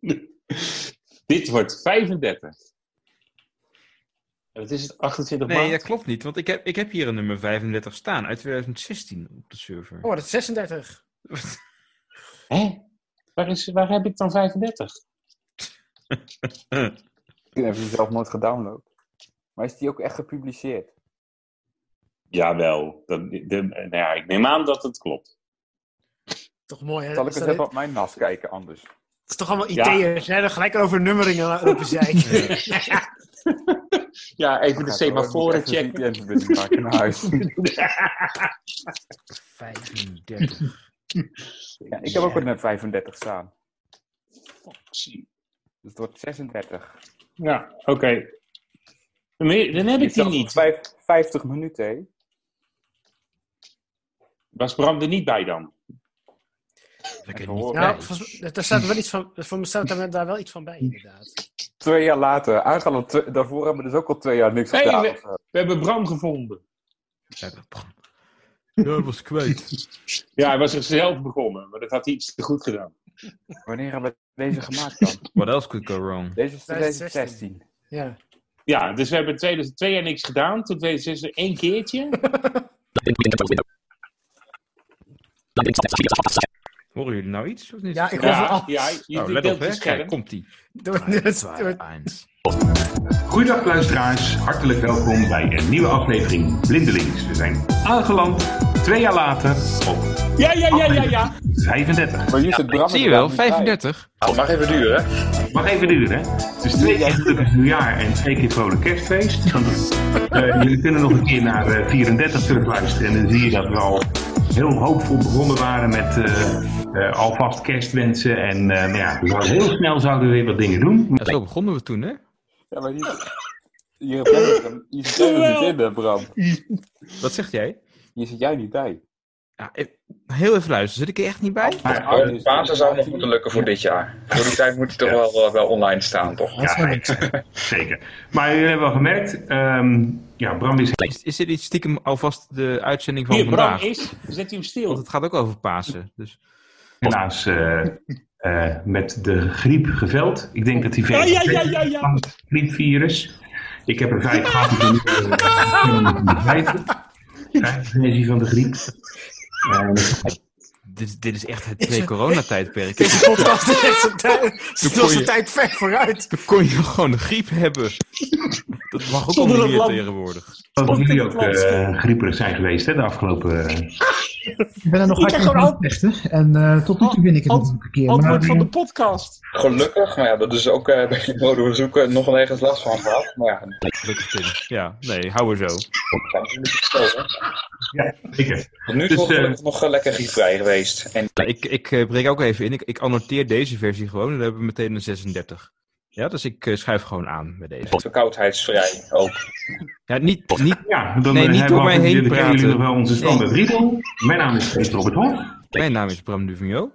Dit wordt 35. En Wat is het? 28 Nee, dat klopt niet, want ik heb, ik heb hier een nummer 35 staan uit 2016 op de server. Oh, dat is 36. Hè? Waar, is, waar heb ik dan 35? Ik heb die zelf nooit gedownload. Maar is die ook echt gepubliceerd? Jawel. Dat, de, nou ja, ik neem aan dat het klopt. Toch mooi, hè? Zal ik eens even op mijn nas kijken anders? Het is toch allemaal Ja. IT'ers, hè? Dan gelijk over nummeringen lopen zeiken. Ja, even de semaforen even een checken. VPN-verbinding maken naar huis. 35. Ja, ik heb ook een 35 staan. Zie. Dus het wordt 36. Ja, oké. Dan heb ik die niet. vijf- 50 minuten, hè? Was Bram er niet bij dan? Lekker niet. Nou, volgens staat wel iets van, voor me staat daar, daar wel iets van bij, inderdaad. Twee jaar later. Twee- daarvoor hebben we dus ook al twee jaar niks gedaan. we- of zo. We hebben Bram gevonden. Ja, dat was kwijt. Ja, hij was zichzelf begonnen, maar dat had hij iets te goed gedaan. Wanneer hebben we deze gemaakt dan? What else could go wrong? Deze is 2016. 2016. Ja. Ja, dus we hebben in 2002 jaar niks gedaan. Toen 2006 één keertje. Horen jullie nou iets of niet? Ja, ik hoor Ja, al. ja je Nou, let op, hè. Kijk, komt-ie. Door- 2, 1. Goedendag luisteraars, hartelijk welkom bij een nieuwe aflevering Blindelings. We zijn aangeland twee jaar later op Ja, ja, ja, ja, ja. 35. Maar hier zit Bram Zie je wel, niet bij. 35. Het mag even duren. Mag even duren, hè? Dus twee keer gelukkig nieuwjaar en twee keer vrolijk kerstfeest. Want, eh, jullie kunnen nog een keer naar eh, 34 terugluisteren en dan zie je dat we al heel hoopvol begonnen waren met eh, eh, alvast kerstwensen. En eh, nou ja, we zouden heel snel zouden we weer wat dingen doen. Ja, zo begonnen we toen, hè? Ja, maar hier, hier, er- hier zit jij er niet in, hè, Bram. Wat zeg jij? Hier zit jij niet bij. Ja, e- heel even luisteren, zit ik er echt niet bij? Maar, Oh, Oh, Pasen zou nog moeten lukken voor dit jaar. Voor die tijd moet hij toch Ja. wel, eh, wel online staan, toch? ja, zeker. Maar jullie hebben wel gemerkt, ehm, ja, Bram is Is, is dit iets stiekem alvast de uitzending van Hier, Bram vandaag? is. Zet u hem stil. Want het gaat ook over Pasen. Dus helaas eh, eh, met de griep geveld. Ik denk dat hij Ja, veel ja, ja, ja, ja. van het griepvirus. Ik heb er vijf gehad. Eh, versie van de griep. Eh, dit, dit is echt het pre-coronatijdperk. Deze podcast is echt tijd, je- tijd ver vooruit. Dan kon je gewoon de griep hebben. Dat mag ook al Zonder niet meer land. tegenwoordig. dat jullie ook eh grieperig zijn geweest hè, de afgelopen... Ik ben er nog Ik hard aan het. En eh, tot nu toe win ik het Ant- natuurlijk een keer. Antwoord Maar, van de eh, podcast. Gelukkig, maar ja, dat is ook eh, bij het zoeken nog nergens last van gehad. Maar ja, dat Gelukkig Tim. Ja, nee, hou er zo. we ja, zeker. Tot nu Dus, toe gelukkig nog lekker griepvrij geweest. En ik ik breek ook even in. Ik, ik annoteer deze versie gewoon en dan hebben we meteen een 36. Ja, dus ik eh, schuif gewoon aan met deze. verkoudheidsvrij ook. Ja, niet, niet, Ja, dan Nee, eh, niet hebben door we mij heen jullie kennen jullie praten. nog wel onze standaard riedel. Mijn naam is Peter Robert Hof. mijn naam is Bram Duvigneau.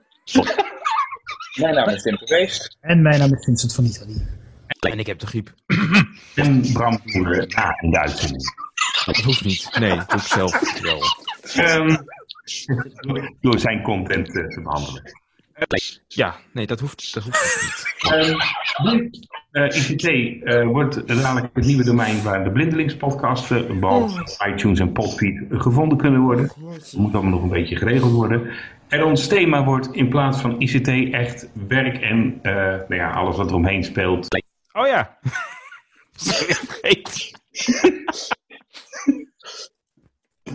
Mijn naam is Tim de Feest. en mijn naam is Vincent van Italië. En ik heb de griep. En Bram we na in de uitzending. Dat hoeft niet. Nee, dat doe ik zelf wel. Ehm, door zijn content eh, te behandelen. Ja, nee, dat hoeft, dat hoeft dus niet. Dit, eh, ICT eh, wordt dadelijk het nieuwe domein waar de Blindelingspodcasten, behalve iTunes en Podfeed, gevonden kunnen worden. Dat moet allemaal nog een beetje geregeld worden. En ons thema wordt in plaats van ICT echt werk en eh, nou ja, alles wat eromheen speelt. Oh ja. Sorry, vergeten.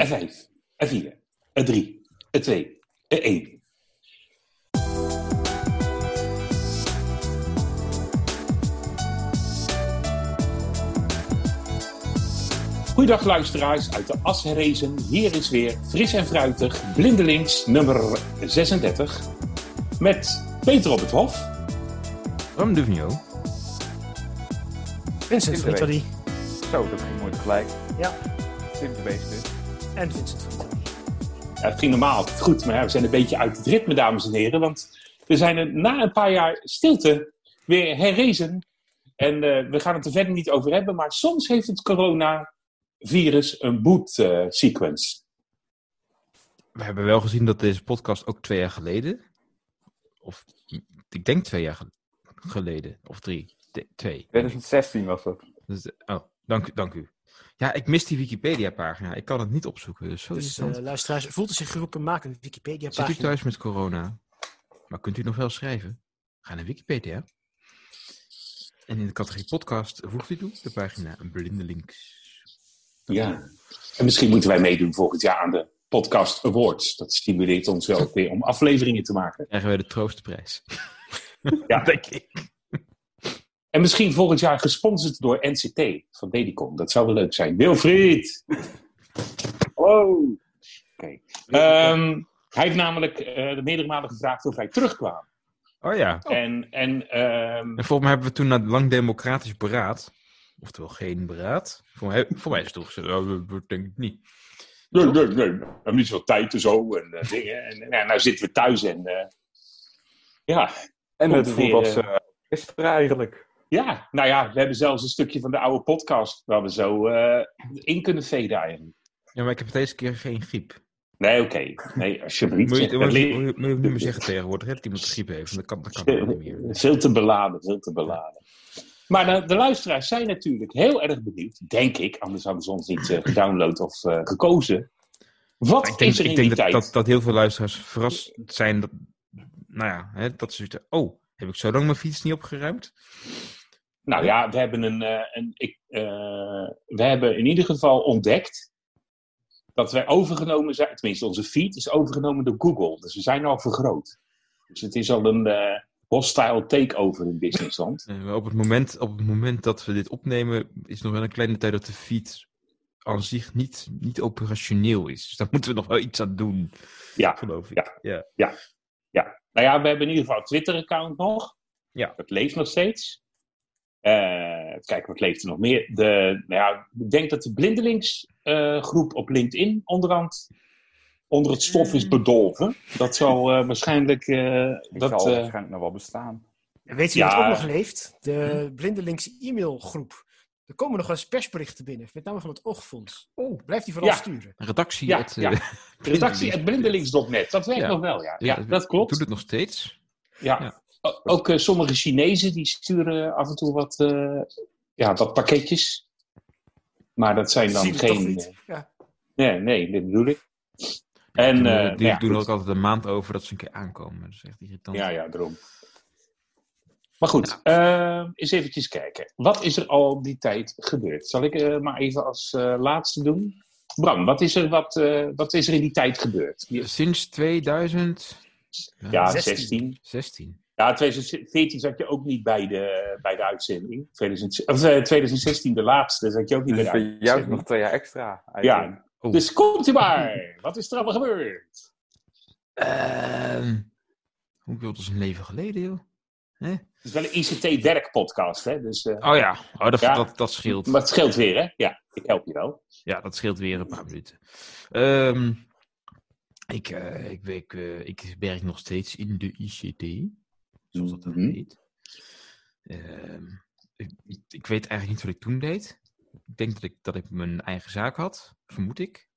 F5, F4, F3, F2, F1. Goedendag luisteraars uit de Asherrezen. Hier is weer fris en fruitig Blindelings nummer 36. Met Peter op het Hof. Bram Duvigneau. Vincent van Italië. Zo, dat ging mooi tegelijk. Ja. Tim de Beest dus. En Vincent van Italië. Ja, het ging normaal goed, maar we zijn een beetje uit het ritme, dames en heren. Want we zijn er na een paar jaar stilte weer herrezen. En eh, we gaan het er verder niet over hebben, maar soms heeft het coronavirus een boot eh, sequence. We hebben wel gezien dat deze podcast ook twee jaar geleden, of ik denk twee jaar geleden. Of drie. T- twee. 2016 was dat. Dus, eh, oh, dank, dank u. Ja, ik mis die Wikipedia-pagina. Ik kan het niet opzoeken. Dus zo Dus eh luisteraars, voelt u zich geroepen, maak een Zit u Wikipedia-pagina. thuis met corona? Maar kunt u nog wel schrijven? Ga naar Wikipedia. En in de categorie podcast voegt u toe de pagina Blindelings. Ja. En misschien moeten wij meedoen volgend jaar aan de Podcast Awards. Dat stimuleert ons wel weer om afleveringen te maken. Krijgen wij de troostprijs. Ja. denk ik. En misschien volgend jaar gesponsord door NCT van Dedicon. Dat zou wel leuk zijn. Wilfried! Hallo! Oké. Ehm, hij heeft namelijk de meerdere malen gevraagd of wij terugkwamen. Oh ja. En, en ehm, En volgens mij hebben we toen na lang democratisch beraad, oftewel geen beraad, voor mij, voor mij is het toch gezegd, oh, dat denk ik niet. nee, nee, nee, we hebben niet zoveel tijd en zo en eh, dingen. En nou, nou zitten we thuis en eh, ja, En het weer, voelt als gisteren eigenlijk. ja, nou ja, we hebben zelfs een stukje van de oude podcast waar we zo eh, in kunnen veden eigenlijk. Ja, maar ik heb deze keer geen griep. Nee, oké. Nee, alsjeblieft. Moet je, moet Dat je, moet je- moet je niet meer zeggen tegenwoordig, hè, dat iemand griep heeft. Dat kan, dat kan niet meer. Veel te beladen, veel te beladen. Maar de, de luisteraars zijn natuurlijk heel erg benieuwd, denk ik, anders hadden ze ons niet eh, gedownload of eh, gekozen. Wat Ik denk, is er in ik denk dat, tijd? dat, dat heel veel luisteraars verrast zijn dat, nou ja, hè, dat ze oh, heb ik zo lang mijn fiets niet opgeruimd? Nou ja, we hebben, een, eh, een, ik, we hebben in ieder geval ontdekt dat wij overgenomen zijn, tenminste onze feed is overgenomen door Google. Dus we zijn al vergroot. Dus het is al een hostile takeover in businessland. Eh, maar op, het moment, op het moment dat we dit opnemen, is nog wel een kleine tijd dat de feed aan zich niet, niet operationeel is. Dus daar moeten we nog wel iets aan doen, Ja, geloof ik. ja. ja. Nou ja, we hebben in ieder geval een Twitter-account nog. Ja. Dat leeft nog steeds. Eh kijk, wat leeft er nog meer? De, nou ja, ik denk dat de blindelingsgroep op LinkedIn onderhand onder het stof is bedolven. Dat zal eh, waarschijnlijk... eh, dat, zal eh, waarschijnlijk nog wel bestaan. En weet je Ja. wat ook nog leeft? De blindelings e-mailgroep. Er komen nog wel eens persberichten binnen, met name van het Oogfonds. Oh. Blijf die vooral Ja. sturen. Redactie. Ja, at, ja. eh, redactie at blindelings.net. Dat werkt Ja. nog wel, ja. Ja, dat klopt. Doet het nog steeds? Ja. Ook eh, sommige Chinezen die sturen af en toe wat, eh, ja, wat pakketjes. Maar dat zijn dan het geen... niet? Ja. Nee, nee, dit bedoel ik. En, die eh, die ja, doen goed. ook altijd een maand over dat ze een keer aankomen. Dat is echt irritant. Ja, ja, daarom. Maar goed, eh, eens eventjes kijken. Wat is er al die tijd gebeurd? Zal ik eh, maar even als eh, laatste doen? Bram, wat is, er, wat, eh, wat is er in die tijd gebeurd? Sinds 2016. Ja, 16. 16. 16. Ja, 2014 zat je ook niet bij de, bij de uitzending. 2000, of, eh, 2016, de laatste, zat je ook niet Dus bij de voor jou uitzending. nog twee jaar extra. eigenlijk. Ja, Oh. dus komt u maar. Wat is er allemaal gebeurd? Ehm, hoe wilt is een leven geleden, joh? Hè? Het is wel een ICT-werkpodcast, hè? Dus, eh, Oh ja, oh, dat, Ja. Dat, dat scheelt. maar het scheelt weer, hè? Ja, ik help je wel. Ja, dat scheelt weer een paar minuten. Ehm, ik, eh, ik, ik, eh, ik werk nog steeds in de ICT, zoals dat dan Mhm. heet. Ehm, ik- ik weet eigenlijk niet wat ik toen deed. Ik denk dat ik, dat ik mijn eigen zaak had, vermoed ik.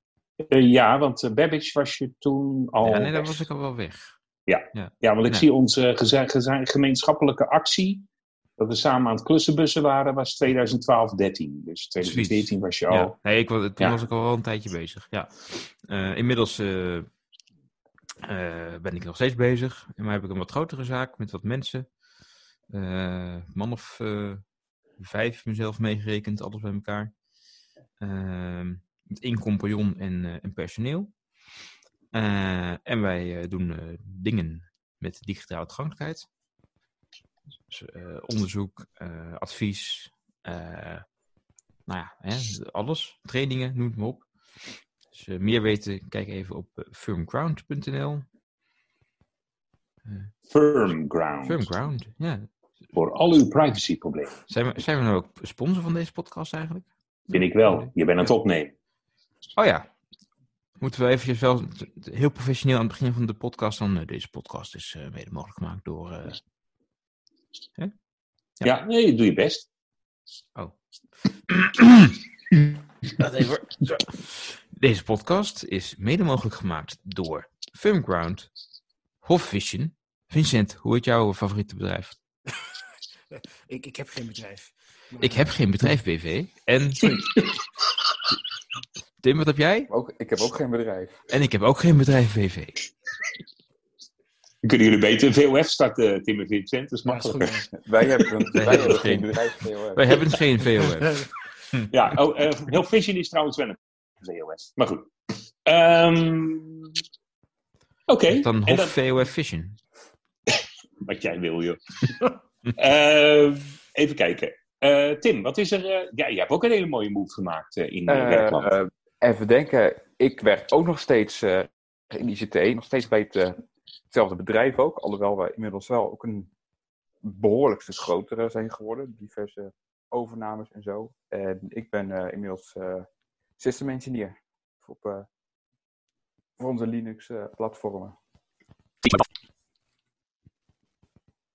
Eh, ja, want uh, Babbage was je toen al. ja, nee, daar was ik al wel weg. Ja, want ik Nee. zie onze gemeenschappelijke actie. Dat we samen aan het klussenbussen waren, was 2012-13. Dus 2014 was je al. Ja, nee, ik, was- toen Ja. was ik al wel een tijdje bezig. Ja. Eh, inmiddels ben ik nog steeds bezig. En maar heb ik een wat grotere zaak met wat mensen. Man of vijf mezelf meegerekend, alles bij elkaar. Ehm, met één compagnon en, eh, en personeel. Eh, en wij eh, doen dingen met digitale toegankelijkheid. Dus, onderzoek, advies, nou ja, hè, alles. Trainingen, noem het maar op. Dus meer weten, kijk even op firmground.nl. Firm ground. Firmground, ja. Voor al uw privacyproblemen. Zijn we, zijn we nou ook sponsor van deze podcast eigenlijk? Vind ik wel. Je bent aan het opnemen. Oh ja. Moeten we eventjes wel heel professioneel aan het begin van de podcast dan... eh, deze podcast is eh, mede mogelijk gemaakt door... eh, Ja. Ja, nee, doe je best. Even. Zo. Deze podcast is mede mogelijk gemaakt door Firmground, Hofvision. Vincent, hoe heet jouw favoriete bedrijf? Ik, ik heb geen bedrijf. Maar, Ik heb geen bedrijf BV. En. Tim, wat heb jij? Ook, ik heb ook geen bedrijf. En ik heb ook geen bedrijf BV. Dan kunnen jullie beter een VOF starten, Tim en Vincent. Dat is Ja, is goed, makkelijker. Wij hebben, een, wij hebben hebben geen- bedrijf. VOF. Wij hebben geen VOF. Ja, oh, eh, heel Vision is trouwens wel een VOF. Maar goed. Ehm, Oké. Dan En dan- VOF Vision. Wat jij wil, joh. Ehm, even kijken. Eh, Tim, wat is er... eh, ja, je hebt ook een hele mooie move gemaakt eh, in uh, Eh, Werkland. eh, even denken, ik werk ook nog steeds eh, in ICT, nog steeds bij het, eh, hetzelfde bedrijf ook, alhoewel we inmiddels wel ook een behoorlijk stuk groter eh, zijn geworden, diverse overnames en zo. En ik ben eh, inmiddels eh, system engineer op, eh, voor onze Linux eh, platformen.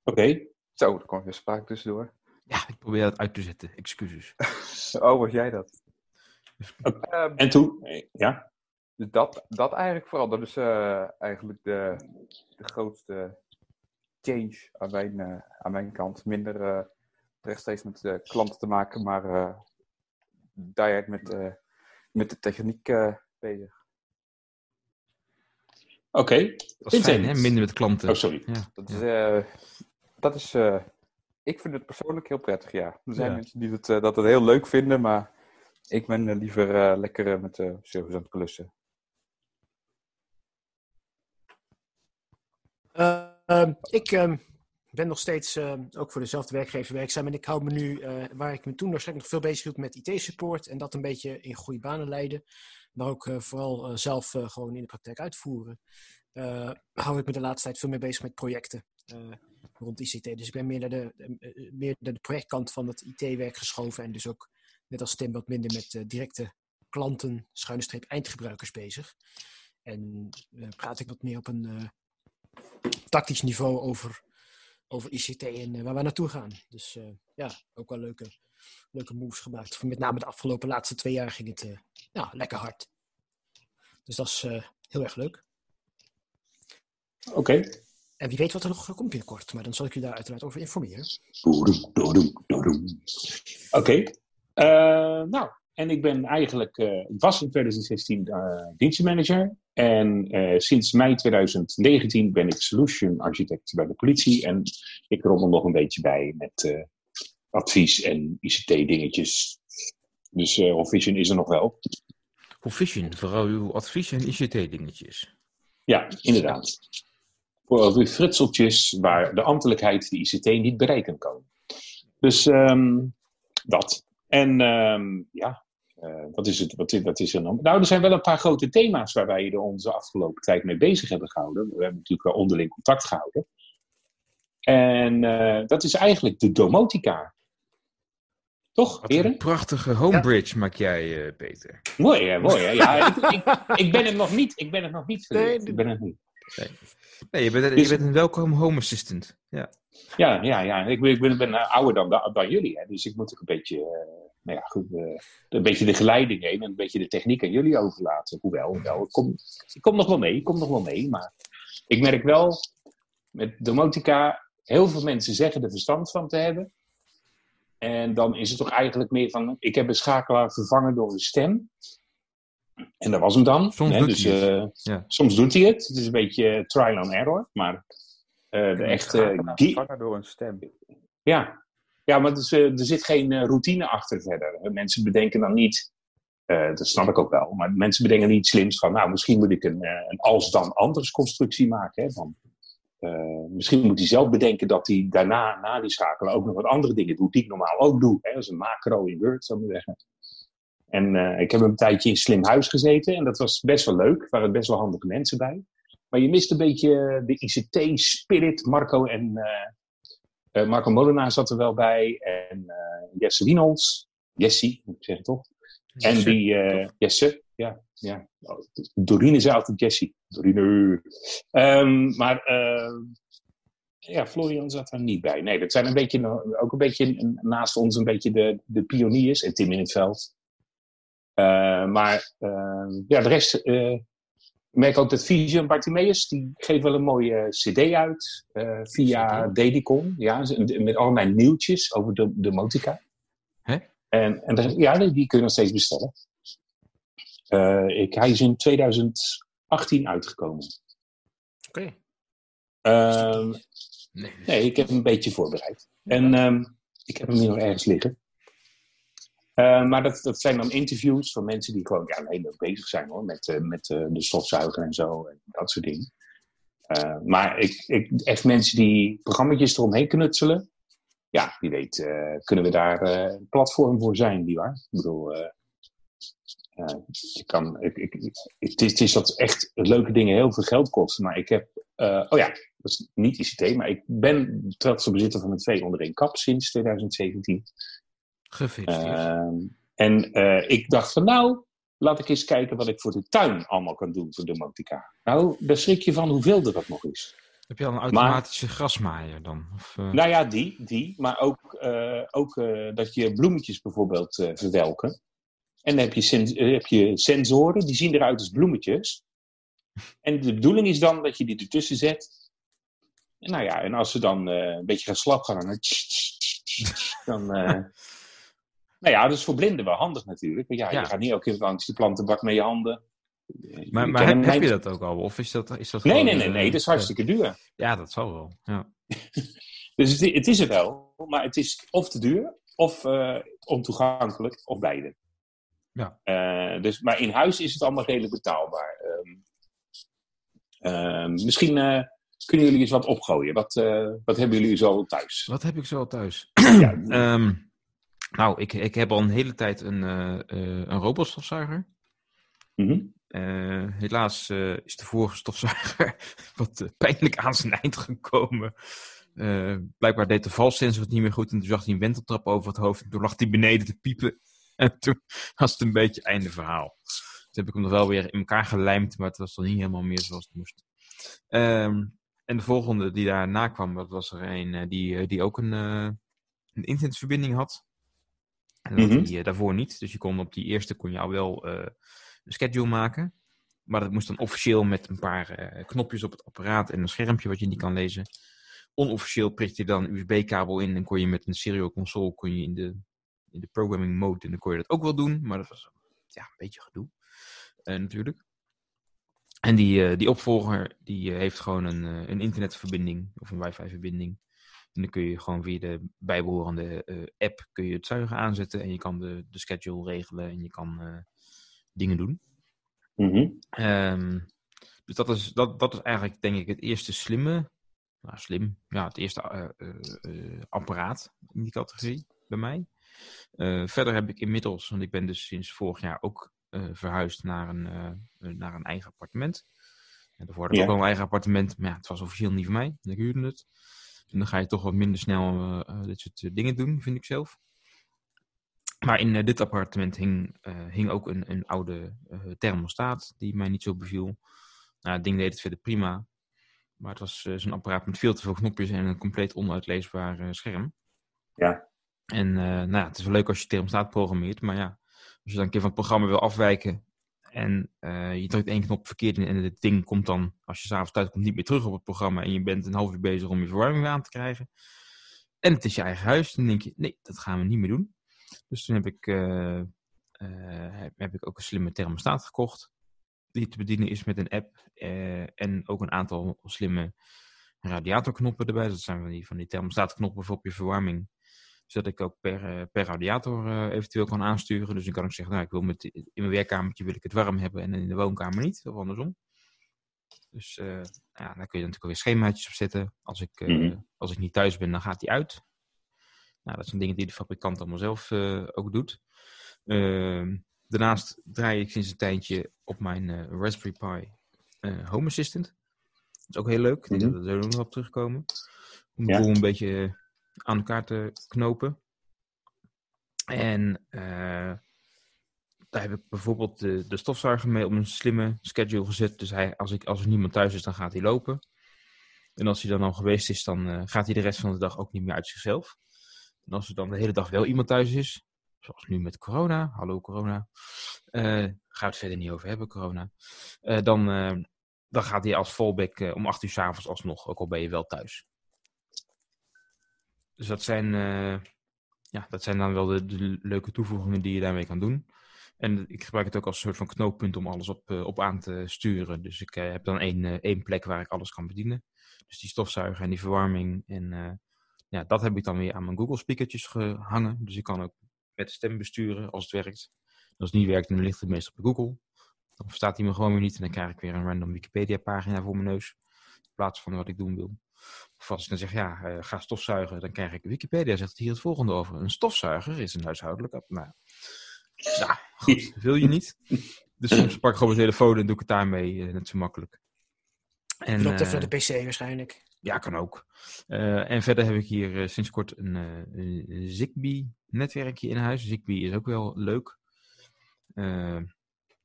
Oké. Zo, er kwam weer spraak tussendoor. Ja, ik probeer dat uit te zetten. Excuses. Oh, was jij dat? Oké. Eh, En toen? Ja? Dus dat, dat eigenlijk vooral. Dat is eh, eigenlijk de, de grootste change aan mijn, eh, aan mijn kant. Minder eh, rechtstreeks met de klanten te maken, maar eh direct met, eh, met de techniek eh, bezig. Oké. Dat is fijn, hè? Minder met klanten. Oh, sorry. Ja. Dat is, eh, dat is eh, ik vind het persoonlijk heel prettig, ja. Er zijn Ja. mensen die het, eh, dat het heel leuk vinden, maar ik ben eh, liever eh, lekker met de service aan het klussen. Eh, ehm, ik ehm, ben nog steeds ook voor dezelfde werkgever werkzaam. En ik hou me nu, eh, waar ik me toen waarschijnlijk nog veel bezig hield met IT-support. En dat een beetje in goede banen leiden. Maar ook eh, vooral zelf eh, gewoon in de praktijk uitvoeren. eh, hou ik me de laatste tijd veel meer bezig met projecten rond ICT. Dus ik ben meer naar de, eh, eh, meer naar de projectkant van het IT-werk geschoven. En dus ook, net als Tim, wat minder met eh, directe klanten, schuine streep eindgebruikers bezig. En eh, praat ik wat meer op een eh, tactisch niveau over, over ICT en eh, waar we naartoe gaan. Dus eh, ja, ook wel leuke, leuke moves gemaakt. Met name de afgelopen laatste twee jaar ging het eh, ja, lekker hard. Dus dat is eh, heel erg leuk. Oké. En wie weet wat er nog komt binnenkort. Maar dan zal ik u daar uiteraard over informeren. Oké. Eh, nou, en ik ben eigenlijk, eh, ik was in 2016 eh dienstenmanager. En eh, sinds mei 2019 ben ik solution architect bij de politie. En ik rommel nog een beetje bij met eh, advies en ICT-dingetjes. Dus eh Vision is er nog wel. Hoe Vision, vooral uw advies en ICT-dingetjes. Ja, inderdaad. Voor die frutseltjes waar de ambtelijkheid de ICT niet bereiken kan. Dus ehm, dat. En ehm, ja, eh, wat is het? Wat, is- wat is er dan? Nou, er zijn wel een paar grote thema's waar wij er onze afgelopen tijd mee bezig hebben gehouden. We hebben natuurlijk wel onderling contact gehouden. En eh, dat is eigenlijk de domotica. Toch, Wat een heren? prachtige homebridge maak jij, eh, Peter. Mooi, hè? Mooi, hè? Ja, ik, ik, ik ben het nog niet. Ik ben het nog niet. Nee, ik ben het niet. Nee, je bent, je Dus- bent een welkom home assistant. Ja. Ja, ja, ja. Ik ben, ik ben, ben eh, ouder dan, da- dan jullie. Hè. Dus ik moet ook een beetje, eh, nou ja, goed, eh, een beetje de geleiding heen en een beetje de techniek aan jullie overlaten. Hoewel, hoewel ik, kom, ik kom nog wel mee, ik kom nog wel mee. Maar ik merk wel, met domotica, heel veel mensen zeggen er verstand van te hebben. En dan is het toch eigenlijk meer van, ik heb een schakelaar vervangen door een stem. En dat was hem dan. Soms hè. doet dus, hij het. eh, Ja. Soms doet hij het. Het is een beetje eh, trial and error. Maar eh, de echte... door een stem. ja, ja maar is, eh, er zit geen eh, routine achter verder. Mensen bedenken dan niet, eh, dat snap ik ook wel, maar mensen bedenken niet slims van, nou, misschien moet ik een, een als-dan-anders constructie maken. Hè, van, eh, misschien moet hij zelf bedenken dat hij daarna, na die schakelen, ook nog wat andere dingen doet die ik normaal ook doe. Hè, als een macro in Word, zou ik maar zeggen. En eh, ik heb een tijdje in Slim Huis gezeten en dat was best wel leuk. Er waren best wel handige mensen bij. Maar je mist een beetje de ICT-spirit. Marco en eh, eh, Marco Molenaar zat er wel bij. En Jesse Wienholz. Jessie, moet ik zeggen toch? En Jesse, die eh, Jesse, ja. ja. Oh, Dorine zei altijd Jessie. Dorine. Ehm, maar eh, ja, Florian zat er niet bij. Nee, dat zijn een beetje, ook een beetje naast ons een beetje de, de pioniers. En Tim in het veld. Eh, maar eh, ja, de rest eh, Ik merk ook dat Vision Bartimeus, die geeft wel een mooie cd uit eh, via Dedicon. Ja, met allemaal nieuwtjes over de, de Motica. Hè? En, en ja, die, die kun je nog steeds bestellen. Eh, ik, hij is in 2018 uitgekomen. Oké. Ehm, Nee. nee, ik heb hem een beetje voorbereid. En ehm, ik heb hem hier nog ergens liggen. Eh, maar dat, dat zijn dan interviews van mensen die gewoon ja, heel leuk bezig zijn hoor, met, eh, met eh, de stofzuiger en zo en dat soort dingen. Maar ik, ik, echt mensen die programma's eromheen knutselen, ja, wie weet kunnen we daar een platform voor zijn, die waar. Ik bedoel, ik, ik, het, is, het is dat echt leuke dingen heel veel geld kosten, maar ik heb, oh ja, dat is niet ICT, maar ik ben trotse bezitter van een twee onder één kap sinds 2017. Gefeliciteerd. Ehm, en eh, ik dacht van nou, laat ik eens kijken wat ik voor de tuin allemaal kan doen voor de Motica. Nou, daar schrik je van hoeveel er dat nog is. Heb je al een automatische grasmaaier dan? Of, eh, Nou ja, die, die maar ook, eh, ook dat je bloemetjes bijvoorbeeld verwelken. En dan heb je, heb je sensoren, die zien eruit als bloemetjes. En de bedoeling is dan dat je die ertussen zet. En nou ja, en als ze dan een beetje gaan slap gaan, dan, dan nou ja, dat is voor blinden wel handig natuurlijk. Ja, Ja. je gaat niet elke keer langs die plantenbak met je handen. Maar maar heb, je dat ook al? Of is dat, is dat Nee, nee, nee, eh, nee, dat is hartstikke duur. Ja, dat zal wel. Ja. Dus het, het is er wel, maar het is of te duur, of eh, ontoegankelijk, of beide. Ja. Eh, dus, maar in huis is het allemaal redelijk betaalbaar. Ehm, ehm, misschien eh, kunnen jullie eens wat opgooien. Wat, eh, wat hebben jullie zo thuis? Wat heb ik zo al thuis? Ja, Ehm, nou, ik, ik heb al een hele tijd een, eh, eh, een robotstofzuiger. mhm. Eh, helaas is de vorige stofzuiger wat pijnlijk aan zijn eind gekomen. Blijkbaar deed de valsensor het niet meer goed en toen zag hij een wenteltrap over het hoofd. En toen lag hij beneden te piepen. En toen was het een beetje einde verhaal. Toen heb ik hem nog wel weer in elkaar gelijmd, maar het was dan niet helemaal meer zoals het moest. Ehm, en de volgende die daarna kwam, dat was er een die, die ook een, een internetverbinding had. En dat had hij eh, daarvoor niet. Dus je kon op die eerste kon je al wel eh, een schedule maken. Maar dat moest dan officieel met een paar eh, knopjes op het apparaat en een schermpje wat je niet kan lezen. Onofficieel prikte je dan een USB-kabel in en kon je met een serial console kon je in de, in de programming mode en dan kon je dat ook wel doen. Maar dat was ja, een beetje gedoe eh, natuurlijk. En die, die opvolger die heeft gewoon een, een internetverbinding of een wifi-verbinding. En dan kun je gewoon via de bijbehorende eh, app kun je het zuigen aanzetten en je kan de, de schedule regelen en je kan eh, dingen doen. Mhm. Ehm, dus dat is, dat, dat is eigenlijk denk ik het eerste slimme, nou slim, ja het eerste eh, apparaat in die categorie bij mij. Verder heb ik inmiddels, want ik ben dus sinds vorig jaar ook verhuisd naar een, naar een eigen appartement. En daarvoor had ik Ja. ook al een eigen appartement, maar ja, het was officieel niet voor mij. Ik huurde het. En dan ga je toch wat minder snel eh, eh, dit soort eh, dingen doen, vind ik zelf. Maar in dit appartement hing, hing ook een, een oude thermostaat die mij niet zo beviel. Nou, het ding deed het verder prima. Maar het was zo'n apparaat met veel te veel knopjes en een compleet onuitleesbaar scherm. Ja. En nou ja, het is wel leuk als je thermostaat programmeert, maar ja, als je dan een keer van het programma wil afwijken en eh, je drukt één knop verkeerd in en het ding komt dan, als je s'avonds thuis komt, niet meer terug op het programma en je bent een half uur bezig om je verwarming aan te krijgen. En het is je eigen huis, dan denk je, nee, dat gaan we niet meer doen. Dus toen heb ik, eh, eh, heb, heb ik ook een slimme thermostaat gekocht, die te bedienen is met een app en ook een aantal slimme radiatorknoppen erbij. Dat zijn van die, van die thermostaatknoppen voor op je verwarming zodat ik ook per, eh, per radiator eh, eventueel kan aansturen. Dus dan kan ik zeggen, nou, ik wil met, in mijn werkkamertje wil ik het warm hebben en in de woonkamer niet, of andersom. Dus eh, ja, daar kun je natuurlijk weer schemaatjes op zetten. Als ik, Mhm. als ik niet thuis ben, dan gaat die uit. Nou, dat zijn dingen die de fabrikant allemaal zelf ook doet. Ehm, daarnaast draai ik sinds een tijdje op mijn Raspberry Pi Home Assistant. Dat is ook heel leuk. Ik denk Mhm. dat we er nog op terugkomen. Om Ja. een beetje aan elkaar te knopen. En eh, daar heb ik bijvoorbeeld de, de stofzuiger mee op een slimme schedule gezet. Dus hij, als, ik, als er niemand thuis is, dan gaat hij lopen. En als hij dan al geweest is, dan eh, gaat hij de rest van de dag ook niet meer uit zichzelf. En als er dan de hele dag wel iemand thuis is, zoals nu met corona, hallo corona, we het verder niet over hebben, corona, dan, dan gaat hij als fallback om 8 uur s'avonds alsnog, ook al ben je wel thuis. Dus dat zijn, eh, ja, dat zijn dan wel de, leuke toevoegingen die je daarmee kan doen. En ik gebruik het ook als soort van knooppunt om alles op, eh, op aan te sturen. Dus ik eh, heb dan één, één plek waar ik alles kan bedienen. Dus die stofzuiger en die verwarming. En ja, dat heb ik dan weer aan mijn Google speakertjes gehangen. Dus ik kan ook met stem besturen als het werkt. Als het niet werkt, dan ligt het meestal op Google. Dan verstaat hij me gewoon weer niet. En dan krijg ik weer een random Wikipedia pagina voor mijn neus. In plaats van wat ik doen wil. Of als ik dan zeg, ja, eh, ga stofzuigen, dan krijg ik Wikipedia zegt hier het volgende over. Een stofzuiger is een huishoudelijk... app- Nou, ja, goed, wil je niet. Dus soms pak ik gewoon mijn telefoon en doe ik het daarmee eh, net zo makkelijk. En, Loopt even eh, naar de PC waarschijnlijk. ja, kan ook. Eh, en verder heb ik hier sinds kort een, eh, een Zigbee-netwerkje in huis. Zigbee is ook wel leuk.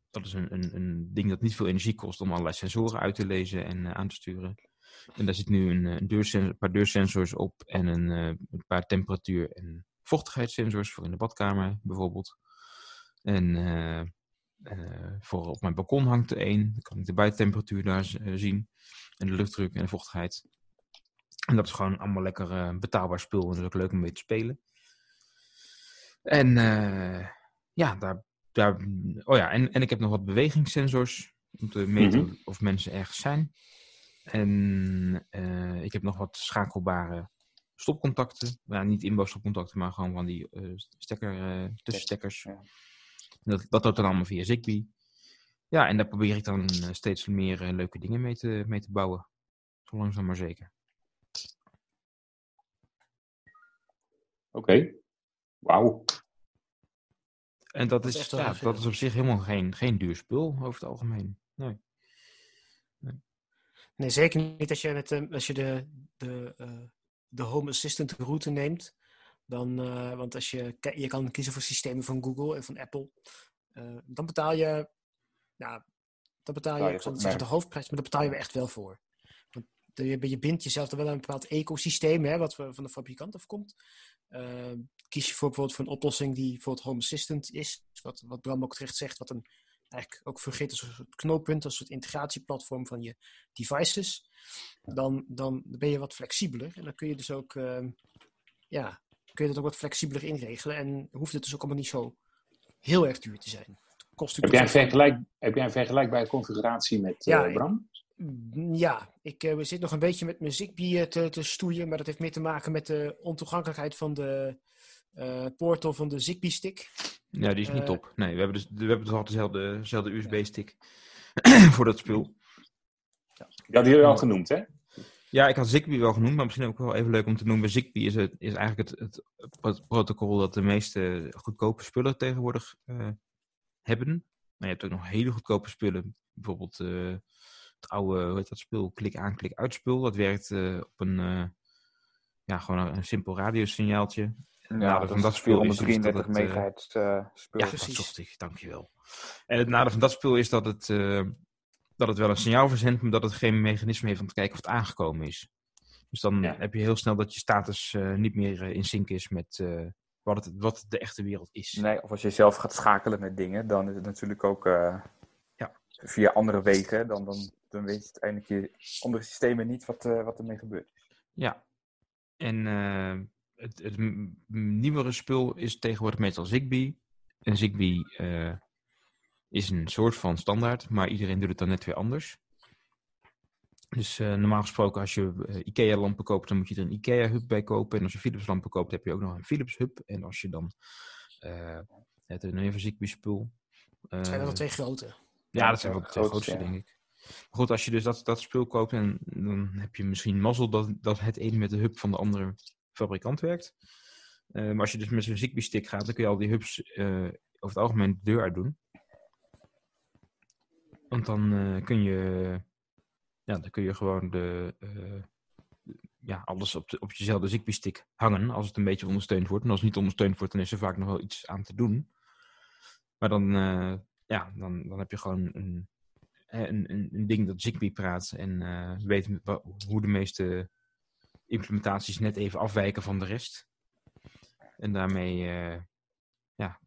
Dat is een, een, een ding dat niet veel energie kost om allerlei sensoren uit te lezen en aan te sturen. En daar zit nu een, eh, deursens- een paar deursensors op en een, eh, een paar temperatuur- en vochtigheidssensors voor in de badkamer bijvoorbeeld. En eh, voor op mijn balkon hangt er één. Dan kan ik de buitentemperatuur daar zien. En de luchtdruk en de vochtigheid. En dat is gewoon allemaal lekker betaalbaar spul. En dat is ook leuk om mee te spelen. En ja, daar, daar, oh ja en, en ik heb nog wat bewegingssensors. Om te meten Mhm. of mensen ergens zijn. En eh, ik heb nog wat schakelbare stopcontacten. Nou, niet inbouwstopcontacten, maar gewoon van die eh, stekker, eh tussenstekkers. Ja. Dat, dat loopt dan allemaal via Zigbee. Ja, en daar probeer ik dan steeds meer leuke dingen mee te, mee te bouwen. Zo langzaam maar zeker. Oké. Wauw. En dat, Dat is is, ja, dat is op zich helemaal geen, geen duur spul over het algemeen. Nee. Nee, zeker niet als je, met, eh, als je de, de, eh, de Home Assistant route neemt. Dan, eh, want als je, je kan kiezen voor systemen van Google en van Apple. Dan betaal je, nou, dan betaal je, ik voor het zeggen de hoofdprijs, maar daar betaal je er echt wel voor. Want je, je bindt jezelf er wel aan een bepaald ecosysteem, hè, wat van de fabrikant afkomt. Kies je voor bijvoorbeeld voor een oplossing die bijvoorbeeld Home Assistant is, wat, wat Bram ook terecht zegt, wat een eigenlijk ook fungeert als een soort knooppunt, als een soort integratieplatform van je devices, dan, dan ben je wat flexibeler. En dan kun je dus ook, ehm, ja, kun je dat ook wat flexibeler inregelen. En hoeft het dus ook allemaal niet zo heel erg duur te zijn. Kost Heb jij, een vergelijk, heb jij een vergelijkbare configuratie met Ja, eh, Bram? Mm, Ja, ik eh, zit nog een beetje met mijn Zigbee eh, te, te stoeien, maar dat heeft meer te maken met de ontoegankelijkheid van de portal van de Zigbee stick. Ja, die is niet Eh, top. Nee, we hebben dus, we hebben dus altijd dezelfde, dezelfde USB-stick voor dat spul. Ja, die heb je al genoemd, hè? Ja, ik had Zigbee wel genoemd, maar misschien ook wel even leuk om te noemen. Zigbee is, het, is eigenlijk het, het, pro- protocol dat de meeste goedkope spullen tegenwoordig eh, hebben. Maar je hebt ook nog hele goedkope spullen. Bijvoorbeeld eh, het oude, hoe heet dat spul? Klik-aan, klik-uit-spul. Dat werkt op een, ja, gewoon een, een simpel radiosignaaltje. Ja, dat dat is dus 433 dat het, eh, megahertz eh, spul. Ja, Precies. dankjewel. En het nadeel van dat spul is dat het, eh, dat het wel een signaal verzendt, maar dat het geen mechanisme heeft om te kijken of het aangekomen is. Dus dan Ja. heb je heel snel dat je status niet meer in sync is met wat, het, wat de echte wereld is. Nee, of als je zelf gaat schakelen met dingen, dan is het natuurlijk ook Ja. via andere wegen. Dan, dan, dan weet je uiteindelijk je andere systemen niet wat, wat ermee gebeurt. Ja. En het, het nieuwere spul is tegenwoordig meestal Zigbee. En Zigbee eh, is een soort van standaard, maar iedereen doet het dan net weer anders. Dus eh, normaal gesproken, als je eh, IKEA-lampen koopt, dan moet je er een IKEA-hub bij kopen. En als je Philips-lampen koopt, heb je ook nog een Philips-hub. En als je dan eh het een even Zigbee-spul. Het zijn wel twee grote. ja, dat zijn wel de twee grootste, grootste, ja. denk ik. Maar goed, als je dus dat, dat spul koopt, en, dan heb je misschien mazzel dat, dat het een met de hub van de andere fabrikant werkt. Eh, maar als je dus met zo'n Zigbee-stick gaat, dan kun je al die hubs eh, over het algemeen de deur uit doen. Want dan eh, kun je, ja, dan kun je gewoon de, ja, alles op, de, op jezelfde Zigbee-stick hangen, als het een beetje ondersteund wordt. En als het niet ondersteund wordt, dan is er vaak nog wel iets aan te doen. Maar dan, ja, dan, dan heb je gewoon een, een, een, ding dat Zigbee praat en weet hoe de meeste implementaties net even afwijken van de rest. En daarmee, eh, ja,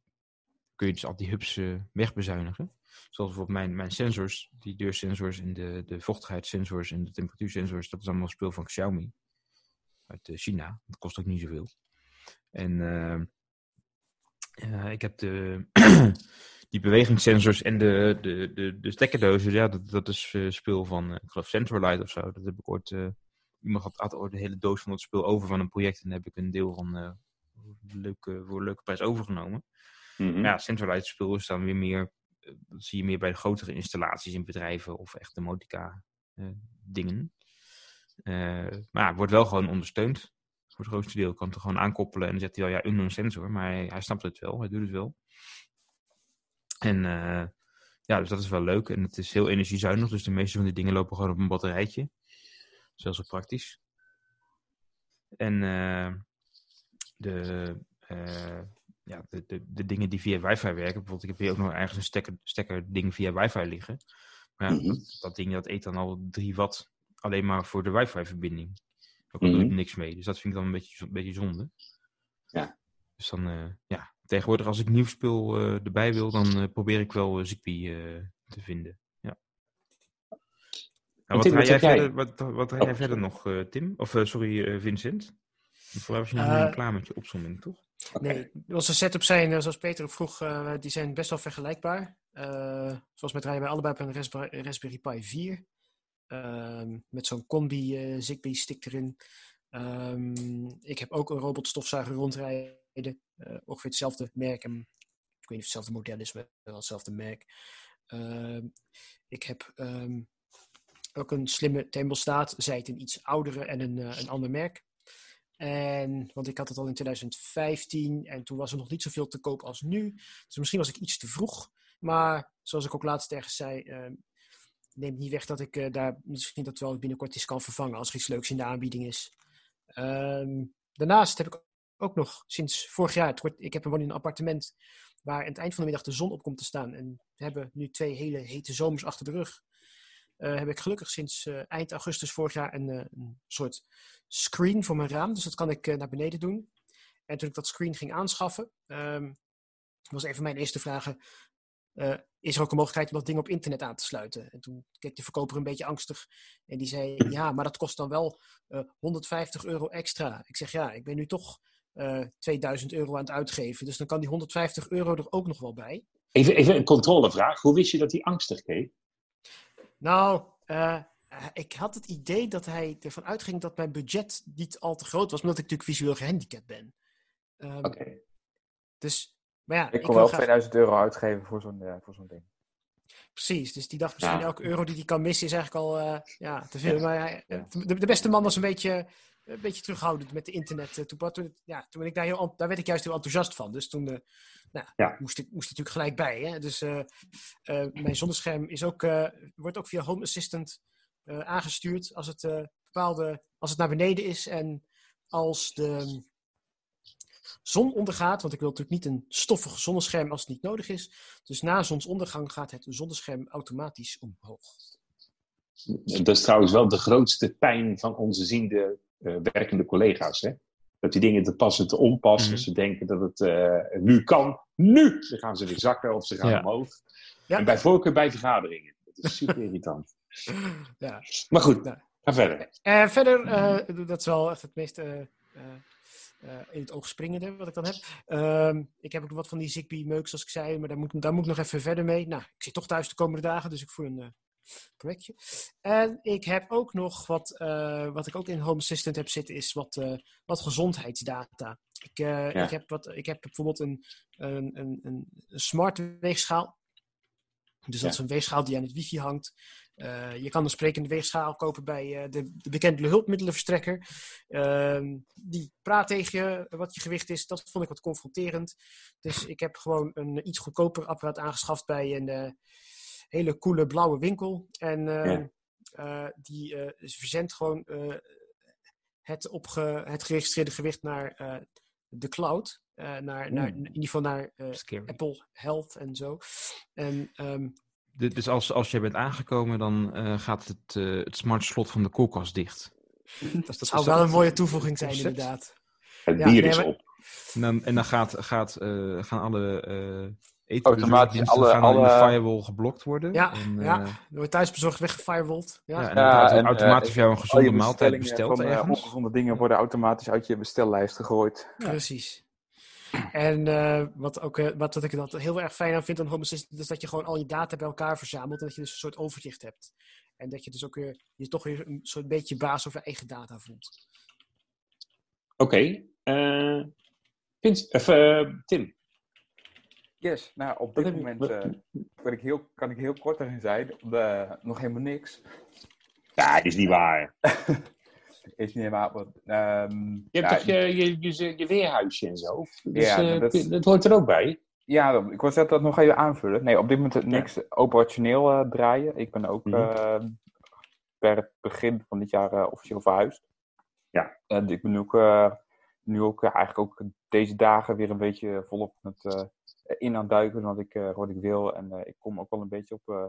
kun je dus al die hubs eh, wegbezuinigen. Zoals bijvoorbeeld mijn, mijn sensors, die deursensors en de, de vochtigheidssensors en de temperatuursensors, dat is allemaal speel van Xiaomi uit eh, China. Dat kost ook niet zoveel. En eh, eh, ik heb de, die bewegingssensors en de, de, de, stekkerdozen, ja, dat, dat is eh, speel van, ik geloof Sensorlight of zo. Dat heb ik ooit, iemand had, had de hele doos van dat speel over van een project en daar heb ik een deel van eh, leuke, voor een leuke prijs overgenomen. Mhm. Maar ja, centralized spul is dan weer meer, eh, dat zie je meer bij de grotere installaties in bedrijven of echt Motica eh, dingen. Eh, maar ja, wordt wel gewoon ondersteund. Voor het grootste deel kan het er gewoon aankoppelen en dan zegt hij wel ja, unknown sensor, maar hij, hij snapt het wel, hij doet het wel. En ja, dus dat is wel leuk en het is heel energiezuinig, dus de meeste van die dingen lopen gewoon op een batterijtje. Zelfs wel praktisch. En eh, de, eh, ja, de, de, de dingen die via wifi werken. Bijvoorbeeld, ik heb hier ook nog ergens een stekker, stekker ding via wifi liggen. Maar ja, Mhm. dat, dat ding dat eet dan al 3 watt alleen maar voor de wifi verbinding. Daar doe ik niks mee. Dus dat vind ik dan een beetje, een beetje zonde. Ja. Dus dan, eh, ja, tegenwoordig als ik nieuw spul erbij wil, dan probeer ik wel Zigbee te vinden. Nou, wat Tim, ga wat jij, jij? verder, wat, wat ga Oh, jij verder nog, eh, Tim? Of eh, sorry, eh, Vincent? Voor mij was je nog niet klaar met je opzomming, toch? Nee, onze setups zijn, zoals Peter ook vroeg, die zijn best wel vergelijkbaar. Eh, zoals met draaien wij allebei op een Raspberry, Raspberry Pi 4. Ehm, met zo'n combi Zigbee stick erin. Ehm, ik heb ook een robotstofzuiger rondrijden. eh, ongeveer hetzelfde merk. En, ik weet niet of het hetzelfde model is, maar wel hetzelfde merk. Ehm, ik heb ehm, ook een slimme thermostaat. Zij het een iets oudere en een, eh, een ander merk. En, want ik had het al in 2015 en toen was er nog niet zoveel te koop als nu. Dus misschien was ik iets te vroeg. Maar zoals ik ook laatst ergens zei, eh, neemt niet weg dat ik eh, daar misschien dat wel binnenkort iets kan vervangen als er iets leuks in de aanbieding is. Ehm, daarnaast heb ik ook nog sinds vorig jaar, het ik heb een in een appartement waar aan het eind van de middag de zon op komt te staan. En we hebben nu twee hele hete zomers achter de rug. Eh, heb ik gelukkig sinds eh, eind augustus vorig jaar een, eh, een soort screen voor mijn raam. Dus dat kan ik naar beneden doen. En toen ik dat screen ging aanschaffen, ehm, was een van mijn eerste vragen: is er ook een mogelijkheid om dat ding op internet aan te sluiten? En toen keek de verkoper een beetje angstig en die zei: Ja, maar dat kost dan wel eh, 150 euro extra. Ik zeg: Ja, ik ben nu toch eh 2000 euro aan het uitgeven, dus dan kan die 150 euro er ook nog wel bij. Even, even een controlevraag. Hoe wist je dat hij angstig keek? Nou, eh, eh, ik had het idee dat hij ervan uitging dat mijn budget niet al te groot was, omdat ik natuurlijk visueel gehandicapt ben. Ehm, Oké. Dus, maar ja, Ik kon wil wel graag- 2000 euro uitgeven voor zo'n ja, voor zo'n ding. Precies, dus die dacht misschien Ja. elke euro die hij kan missen is eigenlijk al eh, ja, te veel. Maar hij, de, de beste man was een beetje, een beetje terughoudend met de internet. eh, Toen, toen, ja, toen ben ik daar, heel, daar werd ik juist heel enthousiast van. Dus toen eh, nou, Ja. moest, ik, moest ik natuurlijk gelijk bij. Hè? Dus eh, mijn zonnescherm is ook, wordt ook via Home Assistant aangestuurd als het, bepaalde, als het naar beneden is en als de zon ondergaat. Want ik wil natuurlijk niet een stoffig zonnescherm als het niet nodig is. Dus na zonsondergang gaat het zonnescherm automatisch omhoog. Dat is trouwens wel de grootste pijn van onze ziende werkende collega's. Hè? Dat die dingen te passen te onpassen. Mhm. Ze denken dat het eh, nu kan. Nu! Dan gaan ze weer zakken of ze gaan Ja. omhoog. Ja. En bij voorkeur bij vergaderingen. Dat is super irritant. Ja. Maar goed, Ja. ga verder. En verder, eh, dat is wel echt het meest eh, eh, eh, in het oog springende wat ik dan heb. Ehm, ik heb ook wat van die Zigbee-meuk, zoals ik zei, maar daar moet, daar moet ik nog even verder mee. Nou, ik zit toch thuis de komende dagen, dus ik voer een eh, projectje. En ik heb ook nog wat, eh, wat ik ook in Home Assistant heb zitten, is wat, eh, wat gezondheidsdata. Ik, eh, Ja. ik, heb wat, ik heb bijvoorbeeld een, een, een, een smart weegschaal. Dus dat Ja. is een weegschaal die aan het wifi hangt. Je kan een sprekende weegschaal kopen bij de, de bekende hulpmiddelenverstrekker. Ehm, die praat tegen je wat je gewicht is. Dat vond ik wat confronterend. Dus ik heb gewoon een iets goedkoper apparaat aangeschaft bij een hele coole blauwe winkel. En eh, Ja. eh, die eh, verzendt gewoon eh, het, opge, het geregistreerde gewicht naar eh, de cloud. Eh, naar, naar, in ieder geval naar eh. Apple Health en zo. En ehm, De- dus als, als je bent aangekomen, dan eh, gaat het, eh, het smart slot van de koelkast dicht. dat zou wel een mooie toevoeging zijn, concept? inderdaad. Het Ja, bier nee, is maar- op. En dan, en dan gaat, gaat, eh, gaan alle eh Automatisch alle- gaan dan in de alle- firewall geblokt worden. Ja, en, ja. eh, wordt thuisbezorgd weggefirewalled. Ja. ja, en Ja, en, eh, automatisch voor jou een gezonde maaltijd besteld van eh, ergens. ongezonde dingen worden automatisch uit je bestellijst gegooid. Precies. En eh, wat, ook, eh, wat, wat ik dat heel erg fijn aan vind aan Home Assistant, is dat je gewoon al je data bij elkaar verzamelt en dat je dus een soort overzicht hebt. En dat je dus ook weer, je toch weer een soort beetje baas over eigen data voelt. Oké. eh, of, eh, Tim. Yes, nou op dit moment eh, kan, ik heel, kan ik heel kort erin zijn. Eh, nog helemaal niks. Ja, is niet waar. Is niet helemaal. wat, ehm, Je hebt ja, toch je, je, je, je weerhuisje en zo? Dus, Ja, eh, dat is- dat hoort er ook bij. Ja, dan- ik wil dat dat nog even aanvullen. Nee, op dit moment niks operationeel eh, draaien. Ik ben ook Mhm. eh, per het begin van dit jaar eh, officieel verhuisd. Ja. En ik ben nu ook, eh, nu ook eigenlijk ook deze dagen weer een beetje volop met, eh, in aan het duiken wat ik, eh, wat ik wil. En eh, ik kom ook wel een beetje op eh,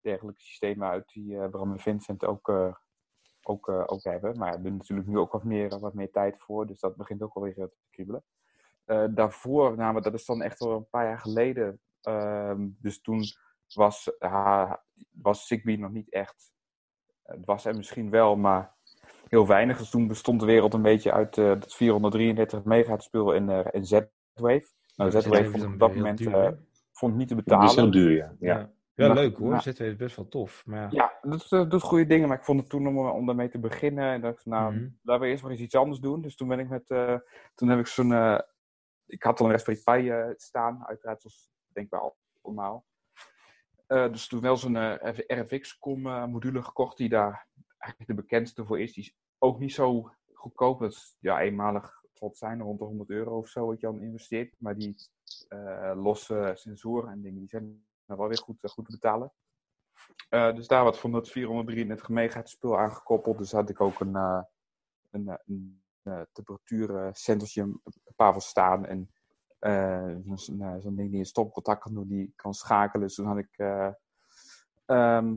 dergelijke systemen uit die eh, Bram en Vincent ook, eh, ook, eh, ook hebben. Maar er is natuurlijk nu ook wat meer, wat meer tijd voor. Dus dat begint ook alweer eh, te kriebelen. Eh, daarvoor, namelijk, dat is dan echt al een paar jaar geleden. ehm, dus toen was, ha, was Zigbee nog niet echt. Het was er misschien wel, maar heel weinig. Dus toen bestond de wereld een beetje uit eh dat 433 megahertz spul in, eh, in Z-Wave. Nou, Z-Wave vond ik op dat moment duur, eh, vond ik niet te Dat is heel betalen. duur, ja. ja. Maar- leuk hoor. maar- ZW is best wel tof. Maar ja. Ja, dat eh, doet goede dingen, maar ik vond het toen om, om daarmee te beginnen. En dacht, nou, Mhm. laten we eerst maar eens iets anders doen. Dus toen ben ik met, eh, toen heb ik zo'n, eh, ik had al een Raspberry Pi eh, staan, uiteraard zoals denkbaar allemaal. Eh, dus toen wel zo'n eh, RFX-com module gekocht, die daar eigenlijk de bekendste voor is. Die is ook niet zo goedkoop. Dat is ja, eenmalig, het zijn, rond de 100 euro of zo wat je dan investeert. Maar die eh, losse sensoren en dingen, die zijn wel weer goed, eh, goed te betalen. Eh, dus daar wat van dat 433 megahertz spul aangekoppeld. Dus had ik ook een, een, een een paar van staan. En zo'n ding die een stopcontact kan doen, die kan schakelen. Dus toen had ik... ehm,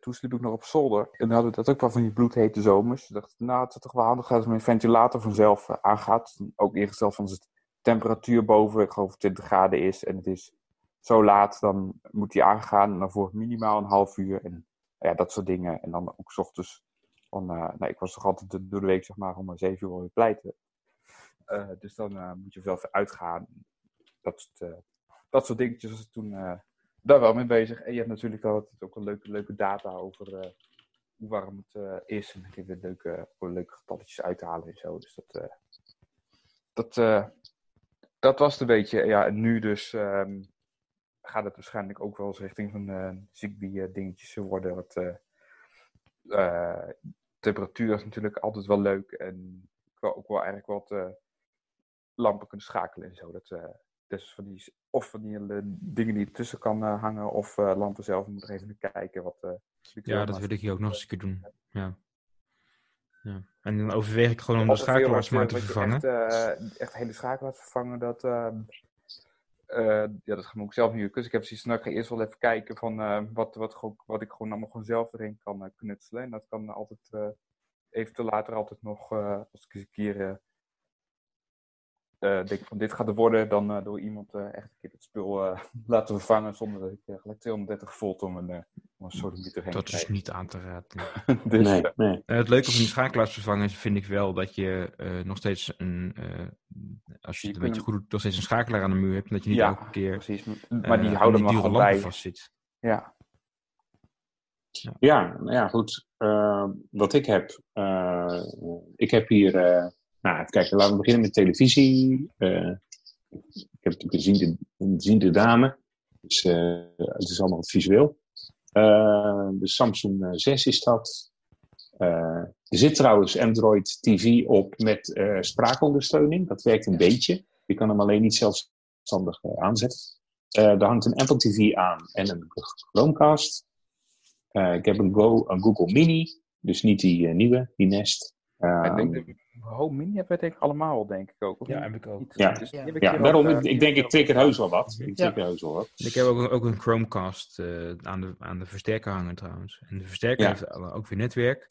toen sliep ik nog op zolder. En dan hadden we dat ook wel van die bloedhete zomers. Ik dacht, nou, het is toch wel handig als mijn ventilator vanzelf eh, aangaat. Ook ingesteld van als de temperatuur boven, ik geloof 20 graden is. En het is zo laat, dan moet die aangaan. En dan voor minimaal een half uur. En ja, dat soort dingen. En dan ook 's ochtends. Eh, nou, ik was toch altijd door de week zeg maar om een 7 uur alweer pleiten. Eh, dus dan moet je zelf uitgaan. Dat soort, dat soort dingetjes was ik toen daar wel mee bezig. En je hebt natuurlijk altijd ook wel leuke, leuke data over eh, hoe warm het eh, is. En dan kun je weer leuke, leuke getalletjes uithalen en zo. Dus dat, eh, dat, dat was het een beetje. Ja, en nu dus ehm, gaat het waarschijnlijk ook wel eens richting van eh Zigbee eh, dingetjes worden. Eh, temperatuur is natuurlijk altijd wel leuk. En ik wil ook wel eigenlijk wat lampen kunnen schakelen en zo. Dat, dus van die, of van die eh, dingen die ertussen kan eh, hangen, of eh, lampen zelf. Moet er even naar kijken. Wat, Ja, dat wil ik hier ook nog eens een keer doen. Ja. ja. En dan overweeg ik gewoon om de schakelaars maar te vervangen. Echt, echt hele schakelaars vervangen. Dat, eh, ja, dat moet ik zelf niet. Dus ik heb zoiets nou, ik ga eerst wel even kijken van wat, wat, wat ik gewoon allemaal gewoon zelf erin kan knutselen. En dat kan altijd eh, eventueel later altijd nog, als ik eens een keer eh, eh, denk van dit gaat er worden, dan eh, door iemand eh, echt een keer het spul eh, laten vervangen zonder dat ik gelijk 230 volt om een, eh om een sodemieter heen Dat is niet aan te raden. dus, nee, eh, nee. Het leuke van die schakelaars vervangen is, vind ik wel dat je eh, nog steeds een, eh, als je Je het een beetje goed doet, nog steeds een schakelaar aan de muur hebt. En dat je niet ja, elke keer precies. Maar die houden die lampen bij. vastzit. Ja, Ja, nou ja, goed. Wat ik heb. eh, ik heb hier. Nou, kijk, laten we beginnen met televisie. Eh, ik heb natuurlijk een ziende, een ziende dame. Dus eh, het is allemaal visueel. Eh, de Samsung eh, 6 is dat. Er zit trouwens Android TV op met spraakondersteuning. Dat werkt een beetje. Je kan hem alleen niet zelfstandig aanzetten. Er hangt een Apple TV aan en een Chromecast. Ik heb een, Go, een Google Mini, dus niet die nieuwe, die Nest. Ik denk Home Mini hebben we denk ik allemaal denk ik ook. of Ja, niet? heb ik ook. Niet- Ja. dus Ja. heb ik ja, ook, daarom, eh, ik, ik denk, ik trigger heus wel wat. Ik Ja. trigger heus wel wat. Ik heb ook, een- ook een Chromecast eh, aan, de, aan de versterker hangen trouwens. En de versterker Ja. heeft ook weer netwerk.